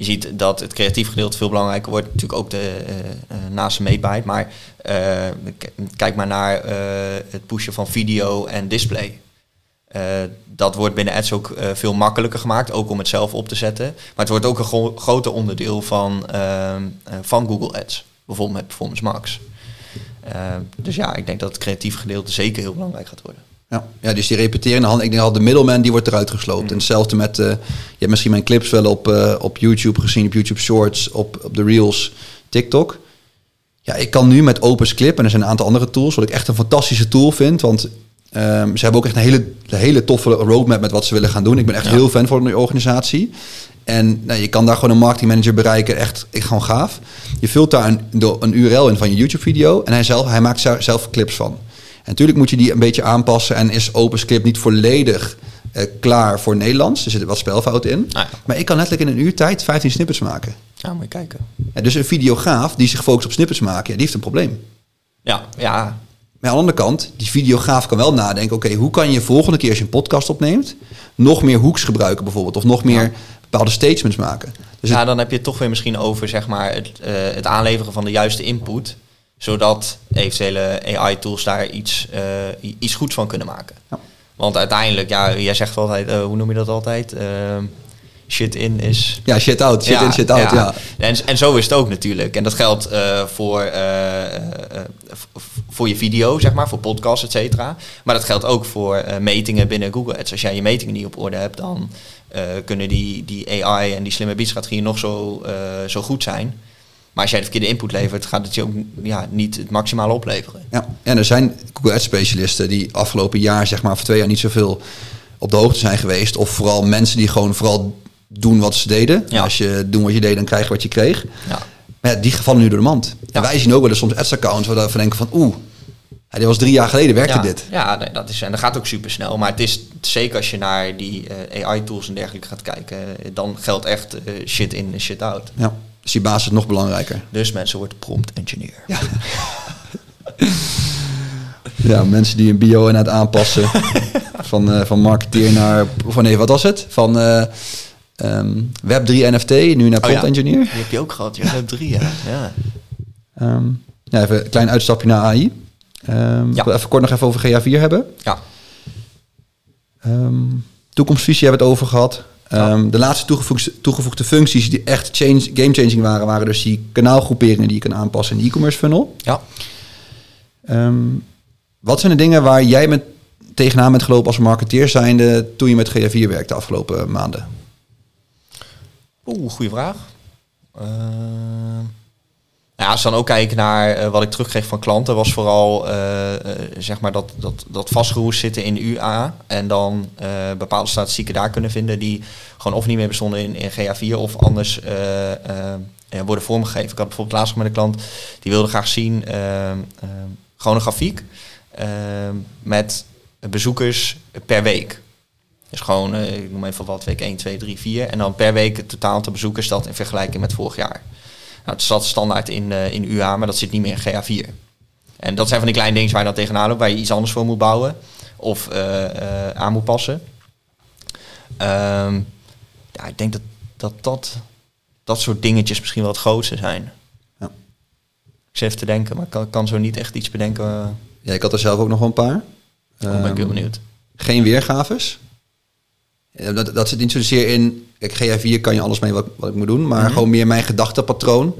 Je ziet dat het creatief gedeelte veel belangrijker wordt. Natuurlijk ook de eh, eh, naast de meetbaarheid. Maar eh, kijk maar naar eh, het pushen van video en display. Eh, dat wordt binnen ads ook eh, veel makkelijker gemaakt. Ook om het zelf op te zetten. Maar het wordt ook een gro- groter onderdeel van, ehm, eh, van Google Ads. Bijvoorbeeld met Performance Max. Eh, dus ja, ik denk dat het creatief gedeelte zeker heel belangrijk gaat worden. Ja, ja dus die repeterende hand. Ik denk al de middelman die wordt eruit gesloopt. En hetzelfde met, eh, je hebt misschien mijn clips wel op, eh, op YouTube gezien, op YouTube Shorts, op, op de Reels, TikTok. Ja, ik kan nu met Opus Clip, en er zijn een aantal andere tools, wat ik echt een fantastische tool vind. Want ehm, ze hebben ook echt een hele, een hele toffe roadmap met wat ze willen gaan doen. Ik ben echt Ja. heel fan van die organisatie. En nou, je kan daar gewoon een marketingmanager bereiken. Echt, ik gewoon gaaf. Je vult daar een, een URL in van je YouTube video. En hij, zelf, hij maakt zelf clips van. En natuurlijk moet je die een beetje aanpassen. En is Opus Clip niet volledig eh, klaar voor Nederlands. Er zitten wat spelfouten in. Ah, ja. Maar ik kan letterlijk in een uur tijd 15 snippets maken. Ja, moet je kijken. Ja, dus een videograaf die zich focust op snippets maken, ja, die heeft een probleem. Ja, ja, Maar aan de andere kant, die videograaf kan wel nadenken... oké, hoe kan je volgende keer als je een podcast opneemt... nog meer hoeks gebruiken bijvoorbeeld... of nog meer bepaalde statements maken. Dus ja, dan heb je het toch weer misschien over zeg maar, het, eh, het aanleveren van de juiste input. Zodat eventuele AI-tools daar iets, i- iets goeds van kunnen maken. Ja. Want uiteindelijk, ja, jij zegt altijd, eh, hoe noem je dat altijd? Ehm, shit in is... ja, shit out, shit in, shit out, ja. En, en zo is het ook natuurlijk. En dat geldt eh, voor, voor je video, zeg maar, voor podcasts, et cetera. Maar dat geldt ook voor eh, metingen binnen Google Ads. Als jij je metingen niet op orde hebt, dan kunnen die, die AI en die slimme biedstrategieën nog zo, zo goed zijn. Maar als jij de verkeerde input levert, gaat het je ook ja, niet het maximale opleveren. Ja, en er zijn Google Ads specialisten die afgelopen jaar, zeg maar, of twee jaar niet zoveel op de hoogte zijn geweest. Of vooral mensen die gewoon vooral doen wat ze deden. Ja. Als je doen wat je deed, dan krijg je wat je kreeg. Ja. Maar ja, die vallen nu door de mand. En Ja. wij zien ook wel eens soms ads-accounts waar we denken van, oeh, dit was drie jaar geleden, werkte ja, dit. Ja, nee, dat is, en dat gaat ook super snel. Maar het is zeker als je naar die eh, AI-tools en dergelijke gaat kijken, dan geldt echt eh, shit in en shit out. Ja, dus die basis is nog belangrijker. Dus mensen wordt prompt engineer. Ja. Ja, mensen die een bio en het aanpassen. van, eh, van marketeer naar, van nee, wat was het? Van eh, ehm, Web3 NFT, nu naar Oh prompt ja. engineer. Die heb je ook gehad, hebt drie, ja. ja. Ehm, ja, even een klein uitstapje naar AI. Ehm, Ja. Ik wil even kort nog even over GA4 hebben. Ja, toekomstvisie hebben we het over gehad. Ehm, De laatste toegevoegde, toegevoegde functies die echt change, game-changing waren, waren dus die kanaalgroeperingen die je kan aanpassen in de e-commerce funnel. ja. Ehm, wat zijn de dingen waar jij met, tegenaan bent gelopen als marketeer zijnde toen je met GA4 werkte de afgelopen maanden? Oeh, goede vraag. Eh, ja, als dan ook kijken naar eh, wat ik terugkreeg van klanten, was vooral eh, eh, zeg maar dat, dat, dat vastgeroest zitten in UA en dan bepaalde statistieken daar kunnen vinden die gewoon of niet meer bestonden in, in GA4 of anders worden vormgegeven. Ik had bijvoorbeeld laatst met een klant die wilde graag zien gewoon een grafiek met bezoekers per week. Dus gewoon, ik noem even wat, week 1, 2, 3, 4. En dan per week het totaal aantal bezoekers dat in vergelijking met vorig jaar. Nou, het staat standaard in, eh, in UA, maar dat zit niet meer in GA4. En dat zijn van die kleine dingen waar je dan tegenaan loopt, waar je iets anders voor moet bouwen. Of eh, eh, aan moet passen. Ehm, ja, ik denk dat dat, dat dat soort dingetjes misschien wel het grootste zijn. Ja. Ik zit even te denken, maar ik kan, kan zo niet echt iets bedenken. Ja, ik had er zelf ook nog wel een paar. ben ik heel Ehm, benieuwd. Geen weergaves. Ja, Dat, dat zit niet zozeer in... Kijk, GA4 kan je alles mee wat, wat ik moet doen. Maar Mhm. gewoon meer mijn gedachtepatroon.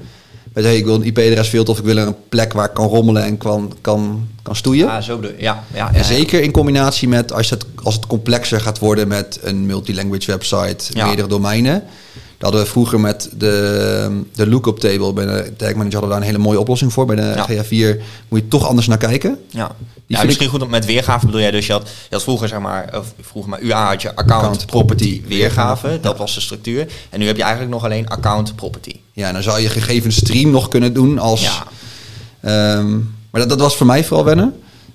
Met, hey, ik wil een IP-adres filter of ik wil een plek waar ik kan rommelen en kan, kan, kan stoeien. Ja, zo Ja, ja, En zeker in combinatie met als het, als het complexer gaat worden met een multilanguage website, meerdere domeinen. Dat hadden we vroeger met de, de lookup table bij de Tag Manager hadden we daar een hele mooie oplossing voor. Bij de Ja. GA4 moet je toch anders naar kijken. Ja, ja ik- misschien goed om met weergave bedoel jij dus je had, je had vroeger zeg maar, of vroeger maar UA had je account, Account, property, property, weergave, dat was de structuur. En nu heb je eigenlijk nog alleen account property. Ja, en dan zou je gegevens stream nog kunnen doen als... Ja, Ehm, maar dat, dat was voor mij vooral wennen.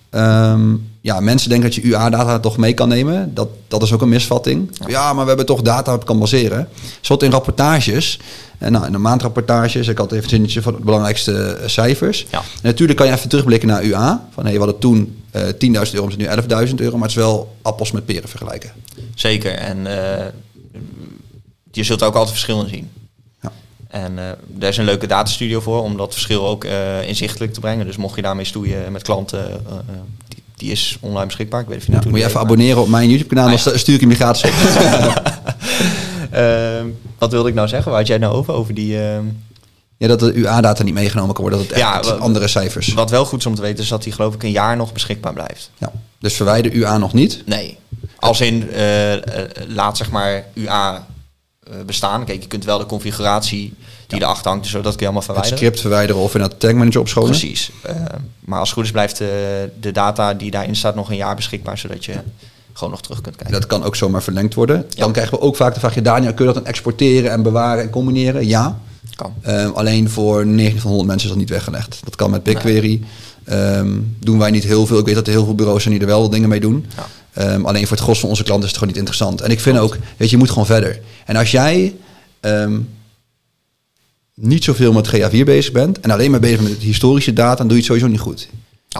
Ehm, ja, mensen denken dat je UA-data toch mee kan nemen. Dat, dat is ook een misvatting. Ja. maar we hebben toch data het kan baseren. Zoals in rapportages. En nou, in de maandrapportages, ik had even een zinnetje van de belangrijkste eh, cijfers. Ja. En natuurlijk kan je even terugblikken naar UA. Van hey, we hadden toen eh 10.000 euro, we zitten nu 11.000 euro. Maar het is wel appels met peren vergelijken. zeker. En eh, je zult ook altijd verschillen zien. Ja. En eh daar is een leuke datastudio voor om dat verschil ook eh, inzichtelijk te brengen. Dus mocht je daarmee stoeien met klanten, eh, eh, die, is online beschikbaar. Ik weet of je Ja, moet je even maar- abonneren op mijn YouTube-kanaal, Ah, dan stuur ik hem je gratis op. Ehm, wat wilde ik nou zeggen? Waar had jij nou over? Over die... ehm, ja, dat de UA-data niet meegenomen kan worden. Dat het echt Ja, wa- andere cijfers. Wat wel goed is om te weten is dat die geloof ik een jaar nog beschikbaar blijft. Ja. Dus verwijder UA nog niet. Nee. Als in, eh, eh, laat zeg maar UA bestaan. Kijk, je kunt wel de configuratie die erachter hangt, dus zo, dat kun je allemaal Het verwijderen. script verwijderen of in dat tag manager opschonen. Precies. Eh, maar als het goed is blijft eh, de data die daarin staat nog een jaar beschikbaar, zodat je gewoon nog terug kunt kijken. Dat kan ook zomaar verlengd worden. Ja. Dan krijgen we ook vaak de vraag, ja, Daniel, kun je dat dan exporteren en bewaren en combineren? Ja. kan. Ehm, alleen voor 9 van 100 mensen is dat niet weggelegd. Dat kan met BigQuery. Ehm, doen wij niet heel veel. Ik weet dat er heel veel bureaus zijn die er wel dingen mee doen. Ja. Ehm, alleen voor het gros van onze klanten is het gewoon niet interessant. En ik vind ook, weet je, je moet gewoon verder. En als jij ehm, niet zoveel met GA4 bezig bent en alleen maar bezig met historische data, dan doe je het sowieso niet goed.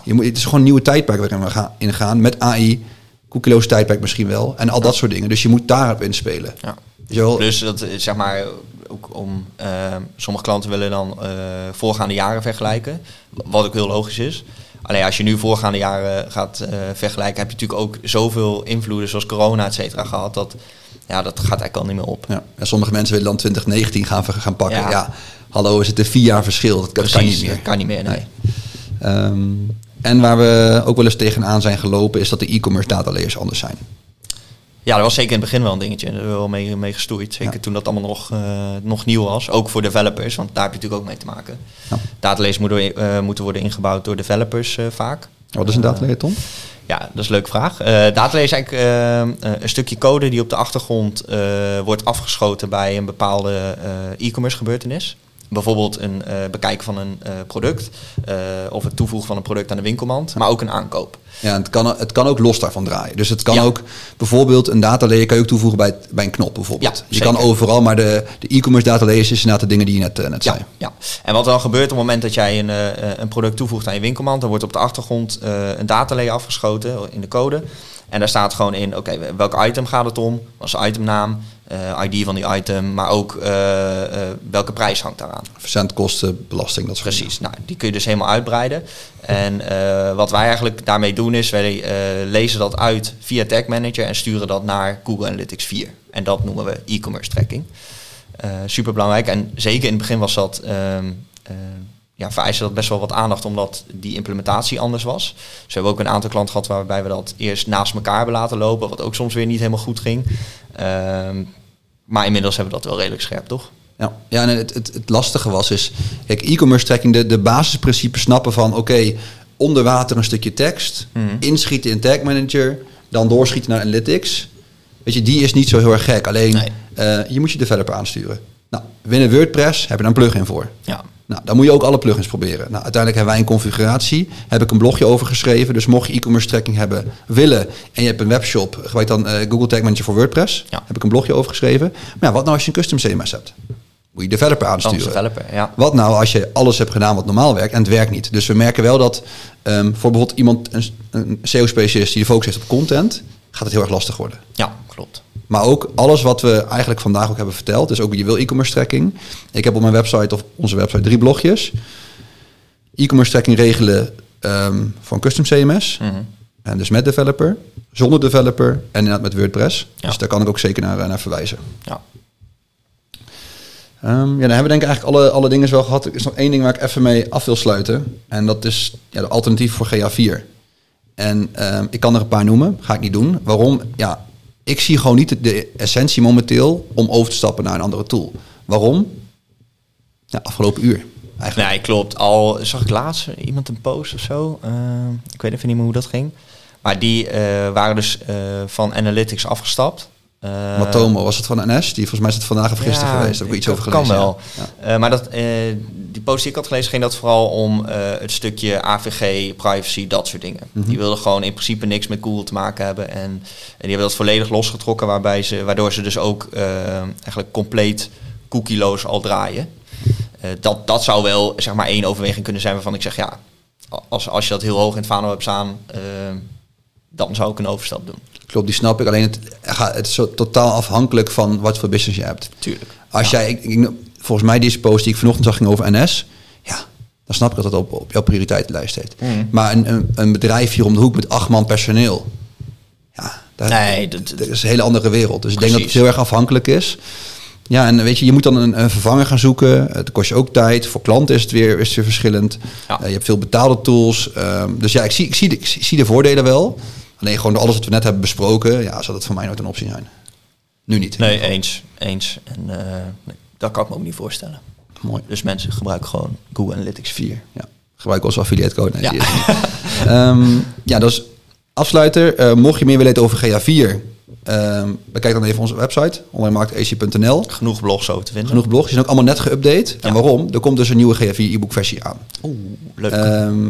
Je moet, het is gewoon een nieuwe tijdperk waarin we gaan ingaan met AI, koekeloos tijdperk misschien wel en al dat soort dingen. Dus je moet daarop inspelen. Ja. Dus dat is zeg maar ook om eh, sommige klanten willen dan eh, voorgaande jaren vergelijken, wat ook heel logisch is. Alleen als je nu voorgaande jaren gaat eh, vergelijken, heb je natuurlijk ook zoveel invloeden zoals corona et cetera gehad dat ja, dat gaat eigenlijk al niet meer op. Ja. En sommige mensen willen dan 2019 gaan, gaan pakken. Ja. Ja. hallo, is het een vier jaar verschil? Dat kan, niet meer. dat kan niet meer, nee. Ehm, en waar we ook wel eens tegenaan zijn gelopen, is dat de e-commerce data layers anders zijn. Ja, dat was zeker in het begin wel een dingetje. Daar hebben we wel mee, mee gestoeid. Zeker Ja. toen dat allemaal nog, eh, nog nieuw was. Ook voor developers, want daar heb je natuurlijk ook mee te maken. Ja. Datalays moeten, eh, moeten worden ingebouwd door developers eh, vaak. Wat is een data layer, Tom? Ja, dat is een leuke vraag. Datalay is eigenlijk een stukje code die op de achtergrond wordt afgeschoten bij een bepaalde e-commerce gebeurtenis. Bijvoorbeeld een eh, bekijken van een eh, product eh, of het toevoegen van een product aan de winkelmand, maar ook een aankoop. Ja, het kan, het kan ook los daarvan draaien. Dus het kan Ja. ook bijvoorbeeld een data layer kan je ook toevoegen bij, bij een knop bijvoorbeeld. Ja, je kan overal, maar de, de e-commerce data layers is inderdaad de dingen die je net, net zei. Ja. En wat dan gebeurt op het moment dat jij een, een product toevoegt aan je winkelmand, dan wordt op de achtergrond een datalayer afgeschoten in de code. En daar staat gewoon in, oké, welk item gaat het om? Wat is de itemnaam? eh, ID van die item, maar ook eh, eh, welke prijs hangt daaraan. Verzendkosten, belasting, dat soort Precies, nou, die kun je dus helemaal uitbreiden. En wat wij eigenlijk daarmee doen is, wij lezen dat uit via Tag Manager en sturen dat naar Google Analytics 4. En dat noemen we e-commerce tracking. Super belangrijk. En zeker in het begin was dat, ehm eh, ja, vereiste dat best wel wat aandacht, omdat die implementatie anders was. Dus we hebben ook een aantal klanten gehad waarbij we dat eerst naast elkaar hebben laten lopen, wat ook soms weer niet helemaal goed ging. Ehm, maar inmiddels hebben we dat wel redelijk scherp, toch? Ja, ja en het, het, het lastige was is, kijk, e-commerce tracking, de, de basisprincipes snappen van, oké, onder water een stukje tekst, Mhm. inschieten in Tag Manager, dan doorschieten naar Analytics. Weet je, die is niet zo heel erg gek. Alleen, Nee. eh, je moet je developer aansturen. Nou, binnen WordPress heb je daar een plugin voor. Ja. Nou, dan moet je ook alle plugins proberen. Nou, uiteindelijk hebben wij een configuratie. Heb ik een blogje over geschreven. Dus mocht je e-commerce tracking hebben willen en je hebt een webshop, gebruik dan eh, Google Tag Manager voor WordPress. Ja. Heb ik een blogje over geschreven. Maar ja, wat nou als je een custom CMS hebt? Moet je developer aansturen. developer, ja. Wat nou als je alles hebt gedaan wat normaal werkt en het werkt niet? Dus we merken wel dat voor bijvoorbeeld iemand, een, een SEO-specialist die de focus heeft op content, gaat het heel erg lastig worden. Ja, klopt. Maar ook alles wat we eigenlijk vandaag ook hebben verteld. Dus ook je wil e-commerce tracking. Ik heb op mijn website of onze website drie blogjes. E-commerce tracking regelen ehm, een custom CMS. Mhm. En dus met developer, zonder developer en inderdaad met WordPress. Ja. Dus daar kan ik ook zeker naar, naar verwijzen. Ja. Ehm, ja, dan hebben we denk ik eigenlijk alle, alle dingen wel gehad. Er is nog één ding waar ik even mee af wil sluiten. En dat is ja, de alternatief voor GA4. En ehm, ik kan er een paar noemen, ga ik niet doen. Waarom? Ja, ik zie gewoon niet de, essentie momenteel om over te stappen naar een andere tool. Waarom? Ja, afgelopen uur. Eigenlijk. Nee, klopt. Al zag ik laatst iemand een post of zo. Eh, ik weet even niet meer hoe dat ging. Maar die eh, waren dus eh, van Analytics afgestapt. Matomo, was het van NS? Die volgens mij is het vandaag of gisteren ja, geweest. Daar heb ik iets over kan gelezen. wel. Ja. Eh, maar dat, die post die ik had gelezen ging dat vooral om eh, het stukje AVG, privacy, dat soort dingen. Mhm. Die wilden gewoon in principe niks met Google te maken hebben. En, en die hebben dat volledig losgetrokken, waarbij ze, waardoor ze dus ook eh, eigenlijk compleet cookieloos al draaien. Eh, dat, dat zou wel zeg maar één overweging kunnen zijn waarvan ik zeg ja, als, als je dat heel hoog in het vaandel hebt staan, dan zou ik een overstap doen. Klopt, die snap ik. Alleen het, het is zo totaal afhankelijk van wat voor business je hebt. Tuurlijk. Als jij, ik, ik- volgens mij deze post die ik vanochtend zag ging over NS. Ja, dan snap ik dat het op, op jouw prioriteitenlijst staat. Mhm. Maar een, een, een bedrijf hier om de hoek met acht man personeel. Ja, daar, Nee, dat- dat is een hele andere wereld. Dus ik denk dat het heel erg afhankelijk is. Ja, en weet je, je moet dan een, een vervanger gaan zoeken. Het kost je ook tijd. Voor klanten is het weer, is het weer verschillend. Ja. Eh, je hebt veel betaalde tools. Ehm, dus ja, ik zie, ik, zie de, ik zie- de voordelen wel. Alleen gewoon door alles wat we net hebben besproken, ja, zal het voor mij nooit een optie zijn. Nu niet. Nee, eens. Eens. En eh, nee, dat kan ik me ook niet voorstellen. Mooi. Dus mensen gebruiken gewoon Google Analytics 4. Ja. Gebruik onze affiliate code. Nee, Ja. Ehm, ja, dat is afsluiter. Eh, mocht je meer willen weten over GA4, ehm, bekijk dan even onze website, onlinemarktac.nl. Genoeg blogs over te vinden. Genoeg blogs, die zijn ook allemaal net geüpdate. En waarom? Er komt dus een nieuwe GA4 e-book versie aan. Oeh, leuk. Ehm,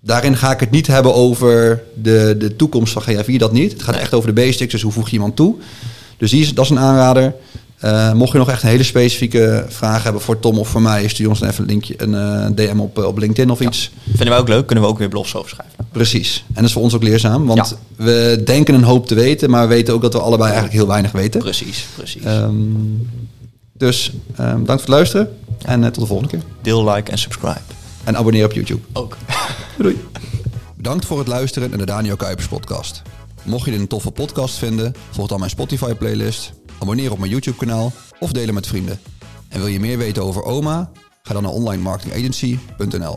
daarin ga ik het niet hebben over de, de toekomst van GA4, dat niet. Het gaat Nee. echt over de basics, dus hoe voeg je iemand toe. Dus die is, dat is een aanrader. Eh, mocht je nog echt een hele specifieke vraag hebben voor Tom of voor mij, stuur ons dan even een, linkje, een eh, DM op, eh, op LinkedIn of iets. Vinden we ook leuk, kunnen we ook weer blogs over schrijven. Precies. En dat is voor ons ook leerzaam, want we denken een hoop te weten, maar we weten ook dat we allebei eigenlijk heel weinig weten. Precies, precies. Ehm, dus ehm, bedankt voor het luisteren en tot de volgende keer. Deel, like en subscribe. En abonneer op YouTube. Ook. Doei. Bedankt voor het luisteren naar de Daniel Kuipers podcast. Mocht je dit een toffe podcast vinden, volg dan mijn Spotify playlist, abonneer op mijn YouTube kanaal of deel hem met vrienden. En wil je meer weten over OMA? Ga dan naar onlinemarketingagency.nl.